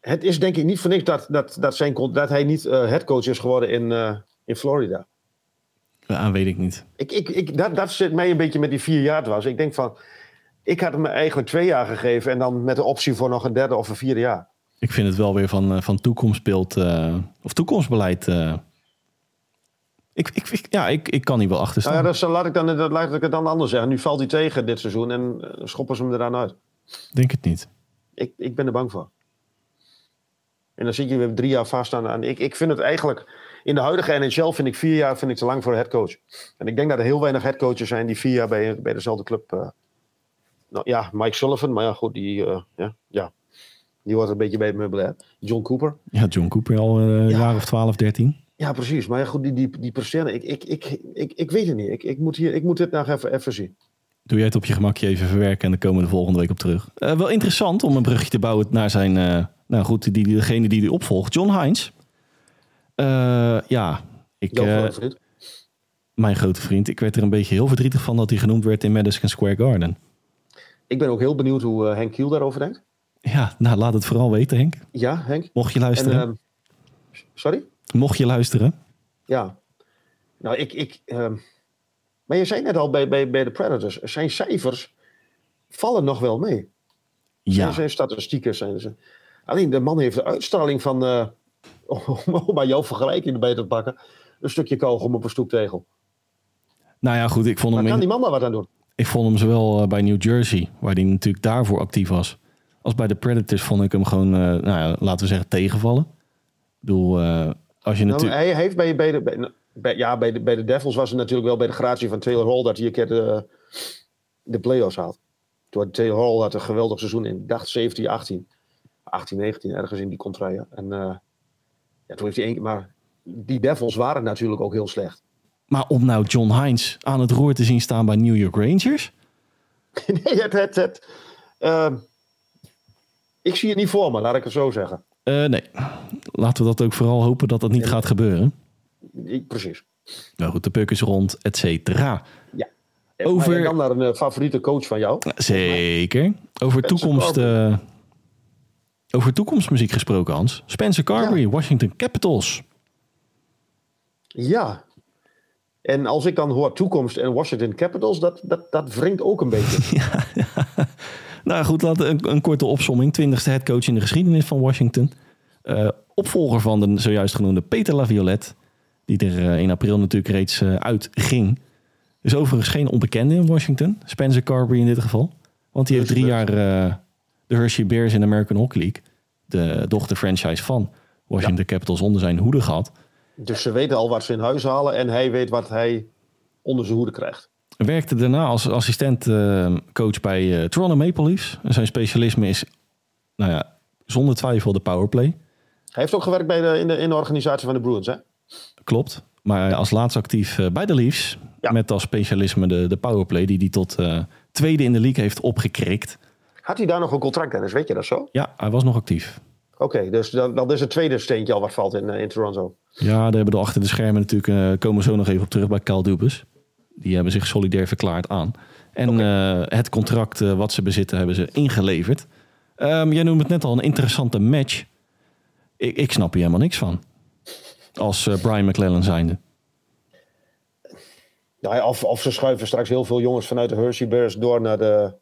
het is denk ik niet voor niks dat, dat, dat, zijn, dat hij niet uh, headcoach is geworden in, uh, in Florida. Ja, weet ik niet. Ik, ik, ik, dat, dat zit mij een beetje met die vier jaar was. Ik denk van, ik had hem eigenlijk twee jaar gegeven en dan met de optie voor nog een derde of een vierde jaar. Ik vind het wel weer van, uh, van toekomstbeeld uh, of toekomstbeleid ik, ik, ja, ik, ik kan hier wel achter staan. Nou ja, dus laat, ik dan, dat, laat ik het dan anders zeggen. Nu valt hij tegen dit seizoen en uh, schoppen ze hem er dan uit. Denk het niet. Ik, ik ben er bang voor. En dan zit je weer drie jaar vast aan. aan ik, ik vind het eigenlijk... In de huidige NHL vind ik vier jaar vind ik te lang voor een headcoach. En ik denk dat er heel weinig headcoaches zijn die vier jaar bij, bij dezelfde club... Uh, nou ja, Mike Sullivan, maar ja, goed, die, uh, ja, ja, die wordt een beetje bij het meubilair. John Cooper. Ja, John Cooper al een ja. jaar of 12, 13. Ja, precies. Maar ja, goed, die, die, die ik, ik, ik, ik, ik weet het niet. Ik, ik, moet, hier, ik moet dit nou even, even zien. Doe jij het op je gemakje even verwerken en dan komen we de volgende week op terug. Uh, wel interessant om een brugje te bouwen naar zijn, uh, nou goed, die, degene die hij opvolgt, John Hines. Uh, ja, ik... grote vriend. Mijn grote vriend. Ik werd er een beetje heel verdrietig van dat hij genoemd werd in Madison Square Garden. Ik ben ook heel benieuwd hoe Henk Kiel daarover denkt. Ja, nou laat het vooral weten, Henk. Ja, Henk. Mocht je luisteren. En, sorry? Mocht je luisteren. Ja. Nou, ik. ik uh, maar je zei net al bij, bij, bij de Predators. Zijn cijfers vallen nog wel mee. Ja. Zijn, zijn statistieken zijn ze. Alleen de man heeft de uitstraling van. Uh, om maar jouw vergelijking erbij te pakken. Een stukje kauwgom op een stoeptegel. Nou ja, goed. Ik vond hem kan die man daar wat aan doen? Ik vond hem zowel bij New Jersey, waar hij natuurlijk daarvoor actief was. Als bij de Predators vond ik hem gewoon, eh, nou ja, laten we zeggen, tegenvallen. Ik bedoel, eh, als je Nou, hij heeft bij, bij, de, bij, bij- ja, bij, de, bij de Devils was het natuurlijk wel bij de gratie van Taylor Hall dat hij een keer de, de play-offs had. Toen had Taylor Hall had een geweldig seizoen in, ik dacht 17, 18. 18, 19, ergens in die contraien. En eh, ja, toen heeft hij één keer, maar die Devils waren natuurlijk ook heel slecht. Maar om nou John Hines aan het roer te zien staan bij New York Rangers... nee, het, het, het, ehm, ik zie het niet voor me, laat ik het zo zeggen. Eh, nee, laten we dat ook vooral hopen dat dat niet gaat gebeuren. Precies. Nou goed, de puk is rond, et cetera. En- Over- maar dan naar een eh, favoriete coach van jou. Zeker. Over toekomst, eh, over toekomstmuziek gesproken, Hans. Spencer Carberry, Washington Capitals. Ja. En als ik dan hoor toekomst en Washington Capitals, dat, dat, dat wringt ook een beetje. Nou goed, laten een, een korte opsomming. Twintigste headcoach in de geschiedenis van Washington. Eh, opvolger van de zojuist genoemde Peter Laviolette. Die er eh, in april natuurlijk reeds eh, uitging. Dus overigens geen onbekende in Washington. Spencer Carberry in dit geval. Want die heeft drie jaar de Hershey Bears in de American Hockey League. De dochterfranchise van Washington Capitals onder zijn hoede gehad. Dus ze weten al wat ze in huis halen en hij weet wat hij onder zijn hoede krijgt. Werkte daarna als assistent eh, coach bij eh, Toronto Maple Leafs. En Zijn specialisme is, nou ja, zonder twijfel de powerplay. Hij heeft ook gewerkt bij de, in, de, in de organisatie van de Bruins, hè? Klopt. Maar als laatst actief eh, bij de Leafs. Ja. Met als specialisme de, de powerplay die hij tot eh, tweede in de league heeft opgekrikt. Had hij daar nog een contract, Dennis? Weet je dat zo? Ja, hij was nog actief. Oké, dus dan, dan is het tweede steentje al wat valt in, in Toronto. Ja, daar hebben we achter de schermen natuurlijk, eh, komen we zo nog even op terug bij Cal Dubus. Die hebben zich solidair verklaard aan. En eh, het contract eh, wat ze bezitten hebben ze ingeleverd. Ehm, jij noemde het net al een interessante match. Ik, ik snap hier helemaal niks van. Als eh, Brian McClellan zijnde. Nou ja, of, of ze schuiven straks heel veel jongens vanuit de Hershey Bears door naar de,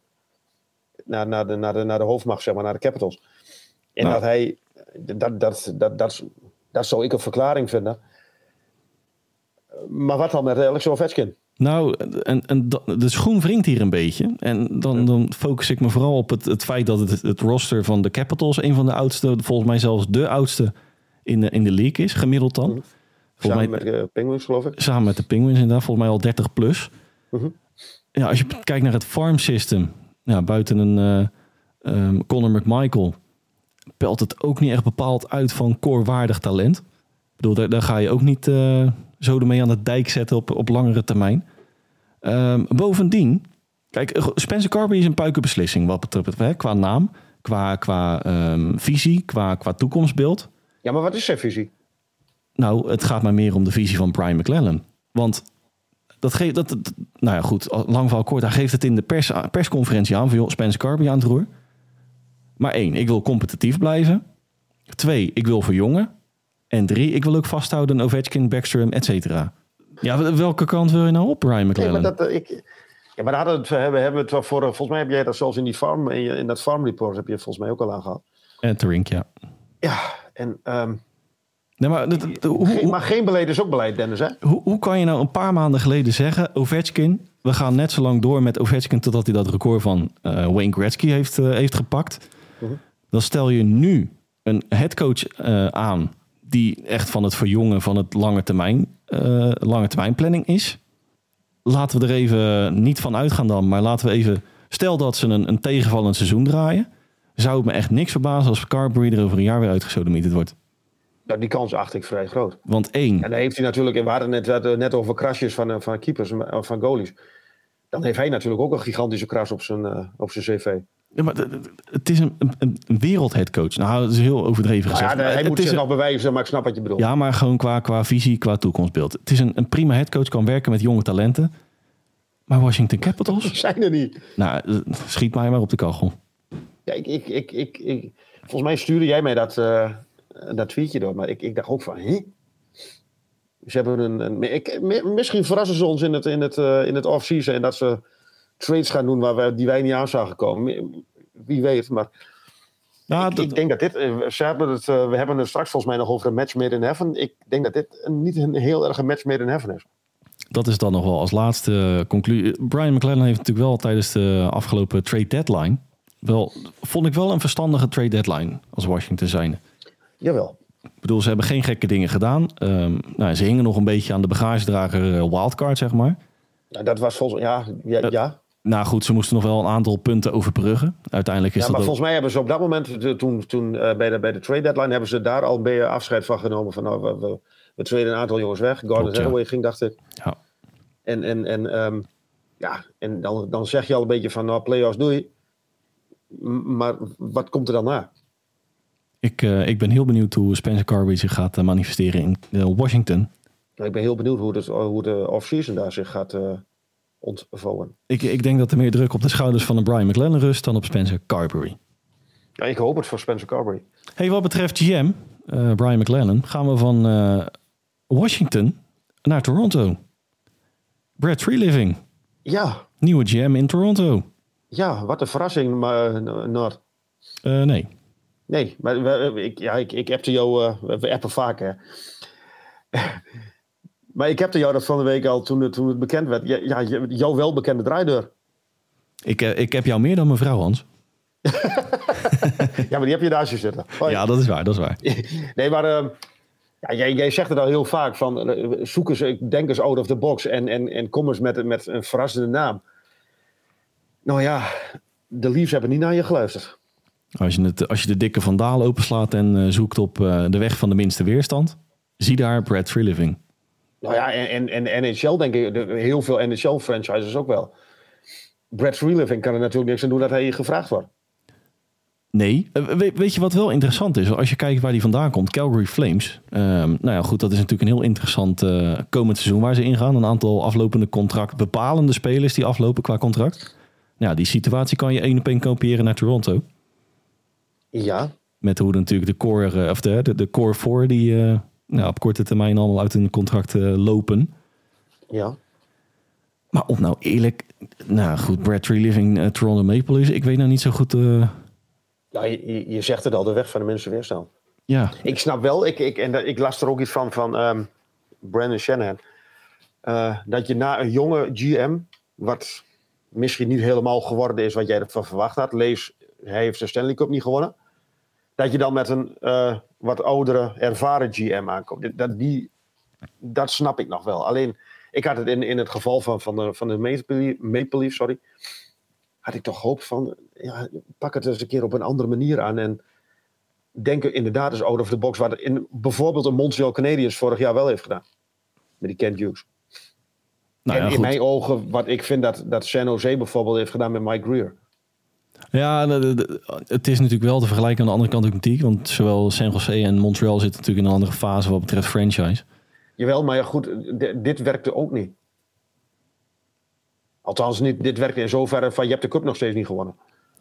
naar, naar de, naar de, naar de hoofdmacht, zeg maar, naar de Capitals. En Nou. dat hij, dat, dat, dat, dat, dat zou ik een verklaring vinden. Maar wat dan met Alex Ovechkin? Nou, en, en de schoen wringt hier een beetje. En dan, dan focus ik me vooral op het, het feit dat het, het roster van de Capitals... een van de oudste, volgens mij zelfs de oudste in de, in de league is, gemiddeld dan. Volgens Samen mij, met de Penguins, geloof ik. samen met de Penguins inderdaad, volgens mij al 30 plus. Mhm. Ja, als je kijkt naar het farm system, ja, buiten een eh ehm, Conor McMichael, pelt het ook niet echt bepaald uit van core-waardig talent. Ik bedoel, daar, daar ga je ook niet eh, zo ermee aan de dijk zetten op, op langere termijn. Ehm, bovendien, kijk, eh, Spencer Carby is een puikenbeslissing wat betreft hè, qua naam, qua, qua ehm, visie, qua, qua toekomstbeeld. Ja, maar wat is zijn visie? Nou, het gaat mij meer om de visie van Brian McClellan. Want dat geeft, dat, dat- nou ja, goed, lang verhaal kort. Hij geeft het in de pers, persconferentie aan van joh, Spencer Carby aan het roer. Maar één, ik wil competitief blijven. Twee, ik wil verjongen. En drie, ik wil ook vasthouden aan Ovechkin, Backstrom, et cetera. Ja, wel- welke kant wil je nou op, Nee, McClellan? maar dat, eh, ik, ja, maar daar hadden we hebben, hebben het wel voor. Volgens mij heb jij dat zelfs in die farm, in, je- in dat farm report heb je volgens mij ook al aangehad. En Terink, ja. Ja, en, ehm, Nee, maar, dat- dat- hoe, geen, maar geen beleid is ook beleid, Dennis, hè? hoe, hoe kan je nou een paar maanden geleden zeggen... Ovechkin, we gaan net zo lang door met Ovechkin... totdat hij dat record van eh, Wayne Gretzky heeft, eh, heeft gepakt. Mhm. Dan stel je nu een headcoach eh aan... die echt van het verjongen van het lange termijn, eh, lange termijn planning is. Laten we er even niet van uitgaan dan... maar laten we even... Stel dat ze een, een tegenvallend seizoen draaien... zou het me echt niks verbazen als Carberry er over een jaar weer uitgesodemieterd wordt. Nou, die kans acht ik vrij groot. Want één, En dan heeft hij natuurlijk, we hadden net, net over krasjes van, eh, van keepers, eh, van goalies. Dan heeft hij natuurlijk ook een gigantische kras op zijn, op zijn cv. Ja, maar het is een, een, een wereldheadcoach. Nou, dat is heel overdreven Nou gezegd. ja, Maar hij het moet is zich een- nog bewijzen, maar ik snap wat je bedoelt. Ja, maar gewoon qua, qua visie, qua toekomstbeeld. Het is een, een prima headcoach, kan werken met jonge talenten. Maar Washington Capitals? Zijn er niet. nou, eh, schiet mij maar op de kachel. Ja, ik, ik, ik, ik, ik- volgens mij stuurde jij mij dat, eh, dat tweetje door, maar ik, ik dacht ook van, hè? Ze hebben een, een ik, mi- misschien verrassen ze ons in het, in het, eh, in het off-season en dat ze trades gaan doen waar wij, die wij niet aan zagen komen. Wie weet, maar Ja, ik, dat- ik denk dat dit, eh, ze hebben het, eh, we hebben het straks volgens mij nog over een match made in heaven. Ik denk dat dit niet een heel erg een match made in heaven is. dat is dan nog wel als laatste conclusie. Brian McClellan heeft natuurlijk wel tijdens de afgelopen trade deadline... wel, vond ik wel een verstandige trade deadline als Washington zijn. Jawel. Ik bedoel, ze hebben geen gekke dingen gedaan. Ehm, nou, ze hingen nog een beetje aan de bagagedrager eh, wildcard, zeg maar. Ja, dat was volgens ja, ja, ja. Nou goed, ze moesten nog wel een aantal punten overbruggen. Uiteindelijk is ja dat maar ook- volgens mij hebben ze op dat moment, toen, toen eh, bij, de, bij de trade deadline, hebben ze daar al een beetje afscheid van genomen. Van nou, we, we, we traden een aantal jongens weg. Gordon ja. Hathaway ging, dacht ik. Ja. En, en, en, ehm, ja, en dan, dan zeg je al een beetje van, nou, playoffs doei. Maar wat komt er dan na? Ik, eh, ik ben heel benieuwd hoe Spencer Carby zich gaat eh, manifesteren in Washington. Nou, ik ben heel benieuwd hoe, het, hoe de offseason daar zich gaat ontvouwen. Ik, ik denk dat er meer druk op de schouders van een Brian McLennan rust dan op Spencer Carberry. Ja, ik hoop het voor Spencer Carberry. Hey, wat betreft GM, eh, Brian McLennan, gaan we van eh, Washington naar Toronto. Brad Freeliving, Ja, nieuwe GM in Toronto. ja, wat een verrassing, maar Noord. Eh, nee, Nee, maar we- ik, ja, ik, ik appte jou, we- we appen vaak hè. Maar ik appte jou dat van de week al toen, het- toen het bekend werd. Ja, jouw welbekende draaideur. ik, eh, ik heb jou meer dan mijn vrouw, Hans. Ja, maar die heb je naast je zitten. Hoi. Ja, dat is waar, dat is waar. Nee, maar ehm, ja, jij, jij zegt het al heel vaak van eh, zoek eens, denk eens out of the box en, en, en kom eens met, met een verrassende naam. Nou ja, de Leafs hebben niet naar je geluisterd. Als je, het, als je de dikke vandaal openslaat en eh, zoekt op de weg van de minste weerstand, zie daar Brad Freeliving. Nou ja, en, en, en NHL denk ik, de- heel veel NHL-franchises ook wel. Brad Freeliving kan er natuurlijk niks aan doen dat hij gevraagd wordt. Nee, Eh, we- weet je wat wel interessant is? Als je kijkt waar die vandaan komt, Calgary Flames. Ehm, nou ja, goed, dat is natuurlijk een heel interessant eh, komend seizoen waar ze ingaan. Een aantal aflopende contract, bepalende spelers die aflopen qua contract. Nou, die situatie kan je één op één kopiëren naar Toronto. Ja, Met hoe natuurlijk de core, eh, of de, de, de core 4 die nou, op korte termijn allemaal uit hun contract eh, lopen. ja. Maar om nou eerlijk, nou goed, Brad Living eh, Toronto Maple Leafs. Ik weet nou niet zo goed. eh, ja je, je- zegt het al, de weg van de minste weerstand. ja, Ik snap wel, ik, ik, en ik las er ook iets van van ehm, Brandon Shanahan. dat je na een jonge GM, wat misschien niet helemaal geworden is wat jij ervan verwacht had, lees, hij heeft de Stanley Cup niet gewonnen, dat je dan met een wat oudere, ervaren GM aankomt. Dat, die, dat snap ik nog wel. Alleen, ik had het in, in het geval van, van de, van de Maple Leaf- Maple Leafs, sorry, had ik toch hoop van, ja, pak het eens een keer op een andere manier aan en denken inderdaad is out of the box. Wat in, bijvoorbeeld een Montreal Canadiens vorig jaar wel heeft gedaan. Met die Kent Hughes. nou en ja, in goed. mijn ogen, wat ik vind dat, dat San Jose bijvoorbeeld heeft gedaan met Mike Greer. Ja, het is natuurlijk wel te vergelijken aan de andere kant ook met die. Want zowel San Jose en Montreal zitten natuurlijk in een andere fase wat betreft franchise. Jawel, maar ja, goed, dit werkte ook niet. Althans, niet, dit werkte in zoverre van je hebt de cup nog steeds niet gewonnen.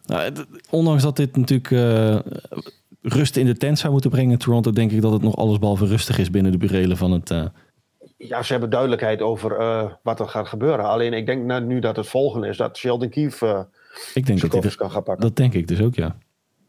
Nou, ondanks dat dit natuurlijk eh, rust in de tent zou moeten brengen in Toronto, denk ik dat het nog allesbehalve rustig is binnen de burelen van het. eh, Ja, ze hebben duidelijkheid over eh, wat er gaat gebeuren. Alleen ik denk nou, nu dat het volgende is dat Sheldon Keefe ik denk dat, dit, koffers kan gaan pakken. dat denk ik dus ook, ja.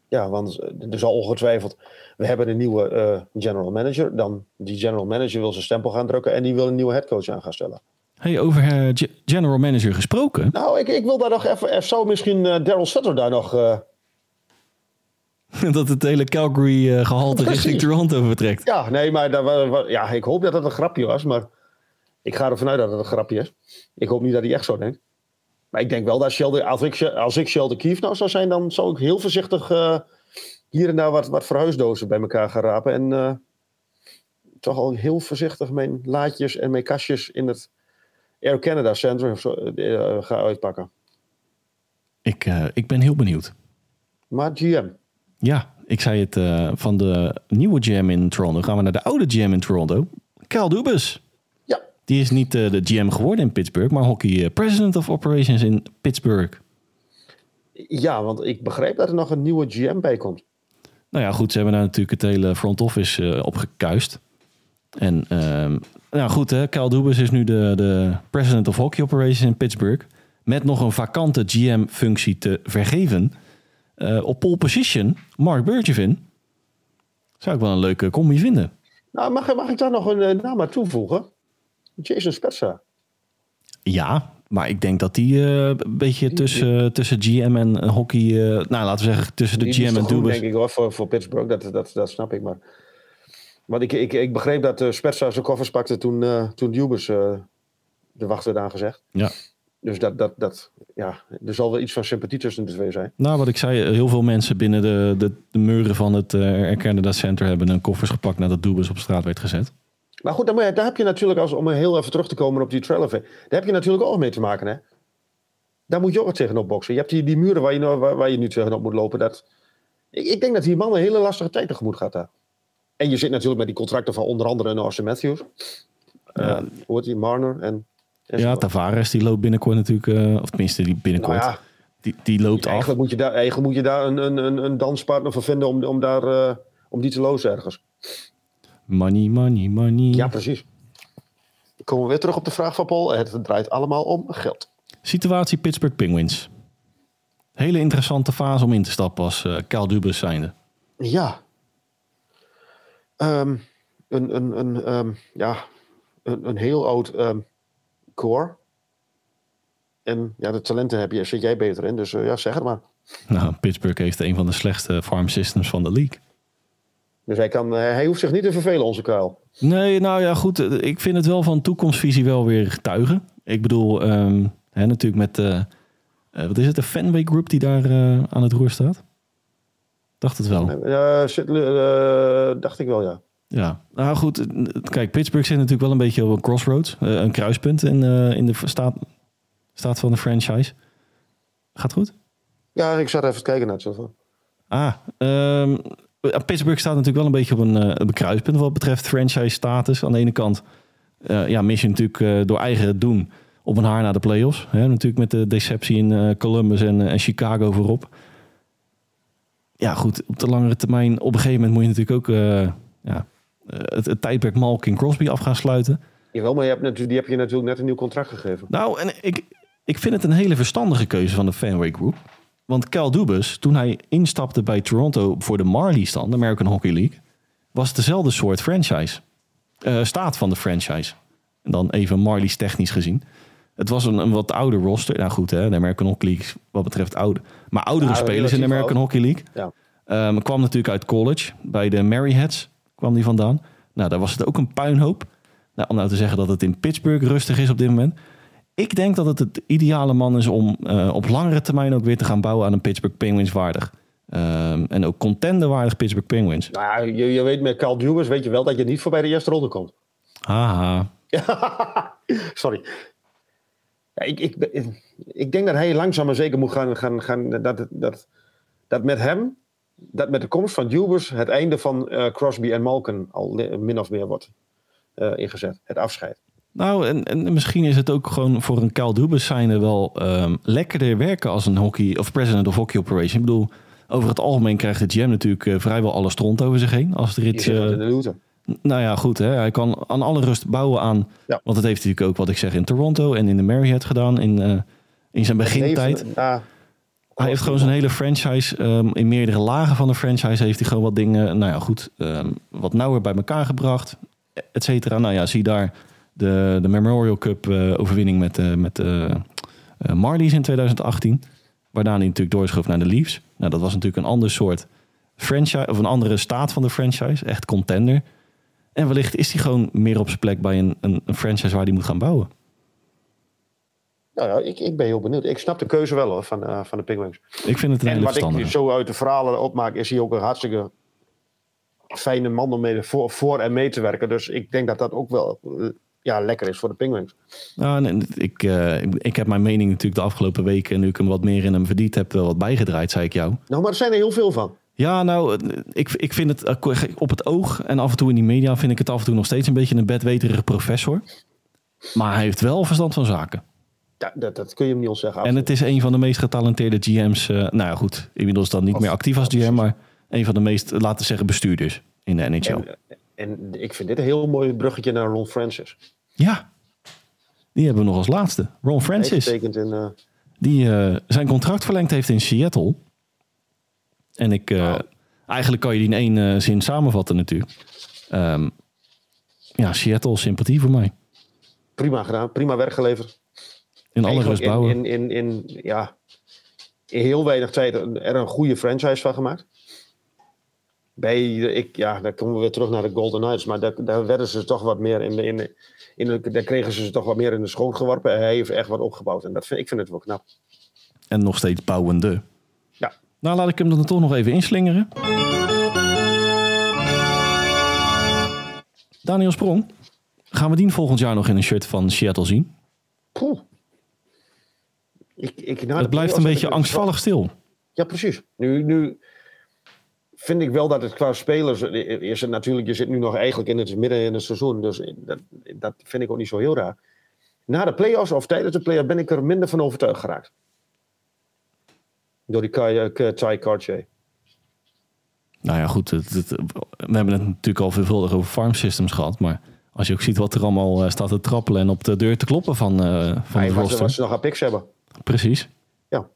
Ja, want eh, er zal ongetwijfeld. We hebben een nieuwe eh, general manager. Dan die general manager wil zijn stempel gaan drukken en die wil een nieuwe headcoach aan gaan stellen. Hey, over eh, ge- general manager gesproken. Nou, ik, ik wil daar nog even. Er zou misschien eh, Daryl Sutter daar nog. dat het hele Calgary eh, gehalte Precies. richting Toronto vertrekt. ja, nee, maar daar, ja, ik hoop dat het een grapje was. Maar ik ga ervan uit dat het een grapje is. Ik hoop niet dat hij echt zo denkt. Maar ik denk wel dat Sheldon. Als ik, als ik Sheldon Keefe nou zou zijn, dan zou ik heel voorzichtig eh, hier en daar wat, wat verhuisdozen bij elkaar gaan rapen. En eh, toch al heel voorzichtig mijn laadjes en mijn kastjes in het Air Canada Center eh, ga uitpakken. Ik, ik ben heel benieuwd. Maar GM. Ja, ik zei het van de nieuwe GM in Toronto. Gaan we naar de oude GM in Toronto. Kyle Dubas. Die is niet eh, de GM geworden in Pittsburgh, maar hockey eh, President of Operations in Pittsburgh. Ja, want ik begreep dat er nog een nieuwe GM bij komt. Nou ja, goed, ze hebben daar natuurlijk het hele front office eh, op gekuist. En ehm, nou goed, hè, Kyle Dubas is nu de, de President of Hockey Operations in Pittsburgh. Met nog een vakante GM-functie te vergeven. Eh, op pole position, Mark Bergevin. Zou ik wel een leuke combi vinden. Nou, mag, mag ik daar nog een eh, naam aan toevoegen? Jason Spezza. Ja, Maar ik denk dat die eh, een beetje tussen, tussen GM en hockey... eh, nou, laten we zeggen tussen de Die GM en Dubas. denk ik hoor, voor, voor Pittsburgh. Dat, dat, dat snap ik maar. Want ik, ik, ik begreep dat uh, Spezza zijn koffers pakte toen, eh toen Dubas eh, de wacht werd aangezegd. Ja. Dus dat, dat, dat, ja, er zal wel iets van sympathie tussen de twee zijn. Nou, wat ik zei, heel veel mensen binnen de, de, de muren van het uh, Air Canada Center hebben hun koffers gepakt nadat Dubas op straat werd gezet. Maar goed, daar, daar heb je natuurlijk, als, om heel even terug te komen op die trail daar heb je natuurlijk ook mee te maken. Hè? Daar moet je ook wat tegenop boksen. Je hebt die, die muren waar je, waar, waar je nu tegenop moet lopen. Dat, ik, ik denk dat die man een hele lastige tijd tegemoet gaat daar. En je zit natuurlijk met die contracten van onder andere Austin Matthews. Ja. Uh, hoe heet die? Marner en... en ja, Tavares die loopt binnenkort natuurlijk, uh, of tenminste die binnenkort, nou ja, die, die loopt eigenlijk af. Moet je daar, eigenlijk moet je daar een, een, een danspartner voor vinden om, om, daar, uh, om die te lozen ergens. Money, money, money. Ja, precies. Dan komen we weer terug op de vraag van Paul. Het draait allemaal om geld. Situatie Pittsburgh Penguins. Hele interessante fase om in te stappen als uh, Kyle Dubas zijnde. Ja. Um, een, een, een, um, ja, een, een heel oud um, core. En ja, de talenten heb je, zit jij beter in. Dus uh, ja, zeg het maar. Nou, Pittsburgh heeft een van de slechtste farm systems van de league. Dus hij, kan, hij hoeft zich niet te vervelen, onze kuil. Nee, nou ja, goed. Ik vind het wel van toekomstvisie wel weer getuigen. Ik bedoel, um, hè, natuurlijk met, uh, uh, wat is het, de Fenway Group die daar uh, aan het roer staat? Dacht het wel. Dacht ik wel, ja. Ja, nou goed. Kijk, Pittsburgh zit natuurlijk wel een beetje op een crossroads. een kruispunt in, in de staat, staat van de franchise. Gaat goed? Ja, ik zat even te kijken naar het. Ah, um, Pittsburgh staat natuurlijk wel een beetje op een, uh, een kruispunt wat betreft franchise status. Aan de ene kant uh, ja, mis je natuurlijk uh, door eigen doen op een haar naar de playoffs. Hè? Natuurlijk met de deceptie in Columbus en, en, Chicago voorop. Ja goed, op de langere termijn, op een gegeven moment moet je natuurlijk ook ja, het, het, tijdperk Malkin Crosby af gaan sluiten. Jawel, maar je hebt natuurlijk, die heb je natuurlijk net een nieuw contract gegeven. Nou, en ik, ik vind het een hele verstandige keuze van de Fenway Group. Want Cal Dubas, toen hij instapte bij Toronto voor de Marlies dan, de American Hockey League, was het dezelfde soort franchise. Uh, staat van de franchise. En dan even Marlies technisch gezien. Het was een, een wat ouder roster. Nou goed, hè, de American Hockey League wat betreft oude. Maar oudere ja, spelers in de American Hockey League. Ja. Um, kwam natuurlijk uit college. Bij de Maryheads kwam die vandaan. Nou, daar was het ook een puinhoop. Nou, om nou te zeggen dat het in Pittsburgh rustig is op dit moment. Ik denk dat het het ideale man is om uh, op langere termijn ook weer te gaan bouwen aan een Pittsburgh Penguins waardig. Um, en ook contenderwaardig Pittsburgh Penguins. Nou ja, je, je weet met Carl Dubas weet je wel dat je niet voorbij de eerste ronde komt. Haha. Sorry. Ja, ik, ik, ik denk dat hij langzaam maar zeker moet gaan. gaan, gaan dat, dat, dat met hem, dat met de komst van Dubas het einde van uh, Crosby en Malkin al min of meer wordt uh, ingezet. Het afscheid. Nou, en, en misschien is het ook gewoon voor een Kyle Dubas zijnde wel um, lekkerder werken als een hockey of president of hockey operation. Ik bedoel, over het algemeen krijgt de GM natuurlijk uh, vrijwel alle stront over zich heen. Als er iets. Uh, nou ja, goed. Hè, hij kan aan alle rust bouwen aan. Ja. Want dat heeft hij natuurlijk ook, wat ik zeg, in Toronto en in de Marriott gedaan. In, uh, in zijn begintijd. Ja. Hij heeft gewoon zijn hele franchise. Um, in meerdere lagen van de franchise heeft hij gewoon wat dingen. Nou ja, goed. Um, wat nauwer bij elkaar gebracht. Et cetera. Nou ja, zie daar de, de Memorial Cup uh, overwinning met, uh, met uh, Marlies in 2018. Waarna hij natuurlijk doorschoof naar de Leafs. Nou, dat was natuurlijk een ander soort franchise, of een andere staat van de franchise. Echt contender. En wellicht is hij gewoon meer op zijn plek bij een, een, een franchise waar hij moet gaan bouwen. Nou ja, ik, ik ben heel benieuwd. Ik snap de keuze wel hoor, van, uh, van de Penguins. Ik vind het een en hele wat ik zo uit de verhalen opmaak, is hij ook een hartstikke fijne man om mee voor, voor en mee te werken. Dus ik denk dat dat ook wel ja, lekker is voor de Penguins. Nou, nee, ik, uh, ik, ik heb mijn mening natuurlijk de afgelopen weken, nu ik hem wat meer in hem verdiend heb, wel wat bijgedraaid, zei ik jou. Nou, maar er zijn er heel veel van. Ja, nou, ik, ik vind het op het oog en af en toe in die media vind ik het af en toe nog steeds een beetje een bedweterige professor. Maar hij heeft wel verstand van zaken. Ja, dat, dat kun je hem niet ontzeggen. En het is een van de meest getalenteerde GM's. Uh, nou ja, goed, inmiddels dan niet meer actief als GM, maar een van de meest, laten we zeggen, bestuurders in de NHL. En, en ik vind dit een heel mooi bruggetje naar Ron Francis. Ja, die hebben we nog als laatste. Ron Francis. in, uh... Die uh, zijn contract verlengd heeft in Seattle. En ik, uh, wow. eigenlijk kan je die in één zin samenvatten natuurlijk. Um, ja, Seattle, sympathie voor mij. Prima gedaan, prima werk geleverd. In alle rust bouwen. In, in, in, in, ja, in heel weinig tijd er een goede franchise van gemaakt. Bij, ik, ja, dan komen we weer terug naar de Golden Knights. Maar daar, daar werden ze toch wat meer in de, in, de, in de, daar kregen ze ze toch wat meer in de schoon geworpen. Hij heeft echt wat opgebouwd. En dat vind, ik vind het wel knap. En nog steeds bouwende. Ja. Nou, laat ik hem dan toch nog even inslingeren. Daniel Sprong. Gaan we die volgend jaar nog in een shirt van Seattle zien? Poeh. Ik, ik, de Het blijft een beetje angstvallig stil. Ja, precies. Nu, nu vind ik wel dat het qua spelers is het natuurlijk, je zit nu nog eigenlijk in het midden in het seizoen, dus dat, dat vind ik ook niet zo heel raar. Na de play-offs of tijdens de play-offs ben ik er minder van overtuigd geraakt. Door die eh, Ty Cartier. Nou ja, goed. Het, het- we hebben het natuurlijk al veelvuldig over farm systems gehad. Maar als je ook ziet wat er allemaal eh, staat te trappelen en op de deur te kloppen van, eh van Hij de roster. wat ze nog aan picks hebben. Precies. Ja.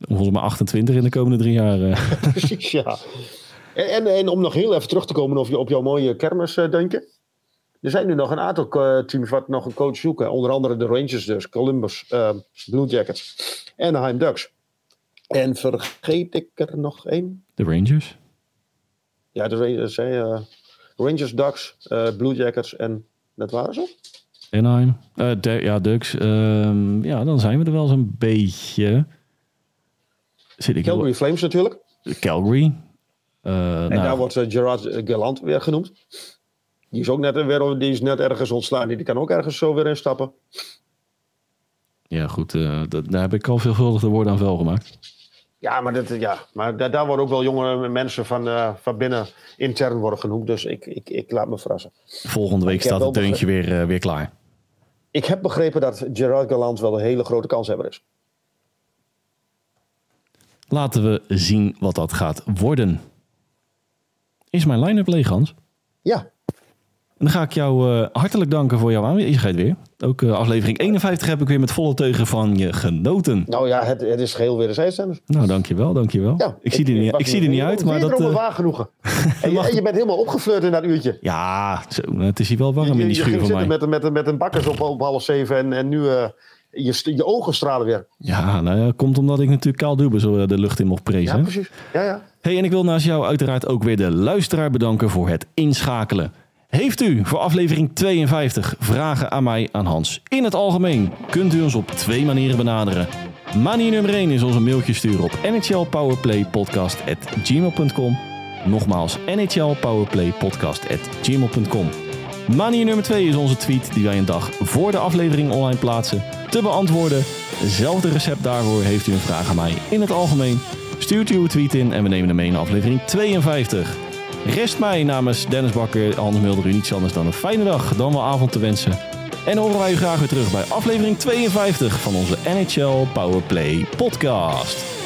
Volgens mij 28 in de komende drie jaar. eh. Precies, ja. En, en, en om nog heel even terug te komen op, je, op jouw mooie kermis, eh, Duntje. Er zijn nu nog een aantal eh, teams wat nog een coach zoeken. Onder andere de Rangers dus, Columbus, eh, Blue Jackets, Anaheim Ducks. En vergeet ik er nog één? de Rangers. Ja, de Rangers, Rangers Ducks, Blue Jackets en dat waren ze. Anaheim. De- ja, Ducks. Ehm, ja, dan zijn we er wel zo'n beetje. Zit ik Calgary Flames natuurlijk. Calgary. Eh, En nou, daar wordt eh, Gerard Gallant weer genoemd. Die is ook net, weer, die is net ergens ontslaan. Die kan ook ergens zo weer instappen. Ja, goed. eh, dat, daar heb ik al veelvuldig de woorden aan vuil gemaakt. Ja, maar, dat, ja, maar daar, daar worden ook wel jonge mensen van, eh, van binnen intern worden genoemd. Dus ik, ik, ik laat me verrassen. Volgende week Ik staat het deuntje weer, eh, weer klaar. Ik heb begrepen dat Gerard Gallant wel een hele grote kanshebber is. Laten we zien wat dat gaat worden. Is mijn line-up leeg, Hans? Ja, En dan ga ik jou eh, hartelijk danken voor jouw aanwezigheid weer. Ook eh, aflevering 51 heb ik weer met volle teugen van je genoten. nou ja, het, het is geheel weer een zijzender. Nou, dankjewel, dankjewel. Ja, ik, zie er niet, ik zie er niet uit, maar dat... Wederom een waar genoegen. en, je, en je bent helemaal opgefleurd in dat uurtje. ja, het is hier wel warm Je, in die schuur van mij. zitten met, met, met een bakkers op, op half zeven en, en nu eh, je, je ogen stralen weer. Ja, nou ja, komt omdat ik natuurlijk Kaal zo eh, de lucht in mocht Ja, prezen. precies. Ja, ja. Hey, en ik wil naast jou uiteraard ook weer de luisteraar bedanken voor het inschakelen. Heeft u voor aflevering 52 vragen aan mij, aan Hans? In het algemeen kunt u ons op twee manieren benaderen. Manier nummer 1 is ons een mailtje sturen op nhlpowerplaypodcast.gmail.com Nogmaals, nhlpowerplaypodcast.gmail.com Manier nummer 2 is onze tweet die wij een dag voor de aflevering online plaatsen. Te beantwoorden. Hetzelfde recept daarvoor heeft u een vraag aan mij in het algemeen. Stuurt u uw tweet in en we nemen hem mee in aflevering 52. Rest mij namens Dennis Bakker, Hans Mulder u niets anders dan een fijne dag, dan wel avond te wensen. En horen wij u graag weer terug bij aflevering 52 van onze NHL Powerplay podcast.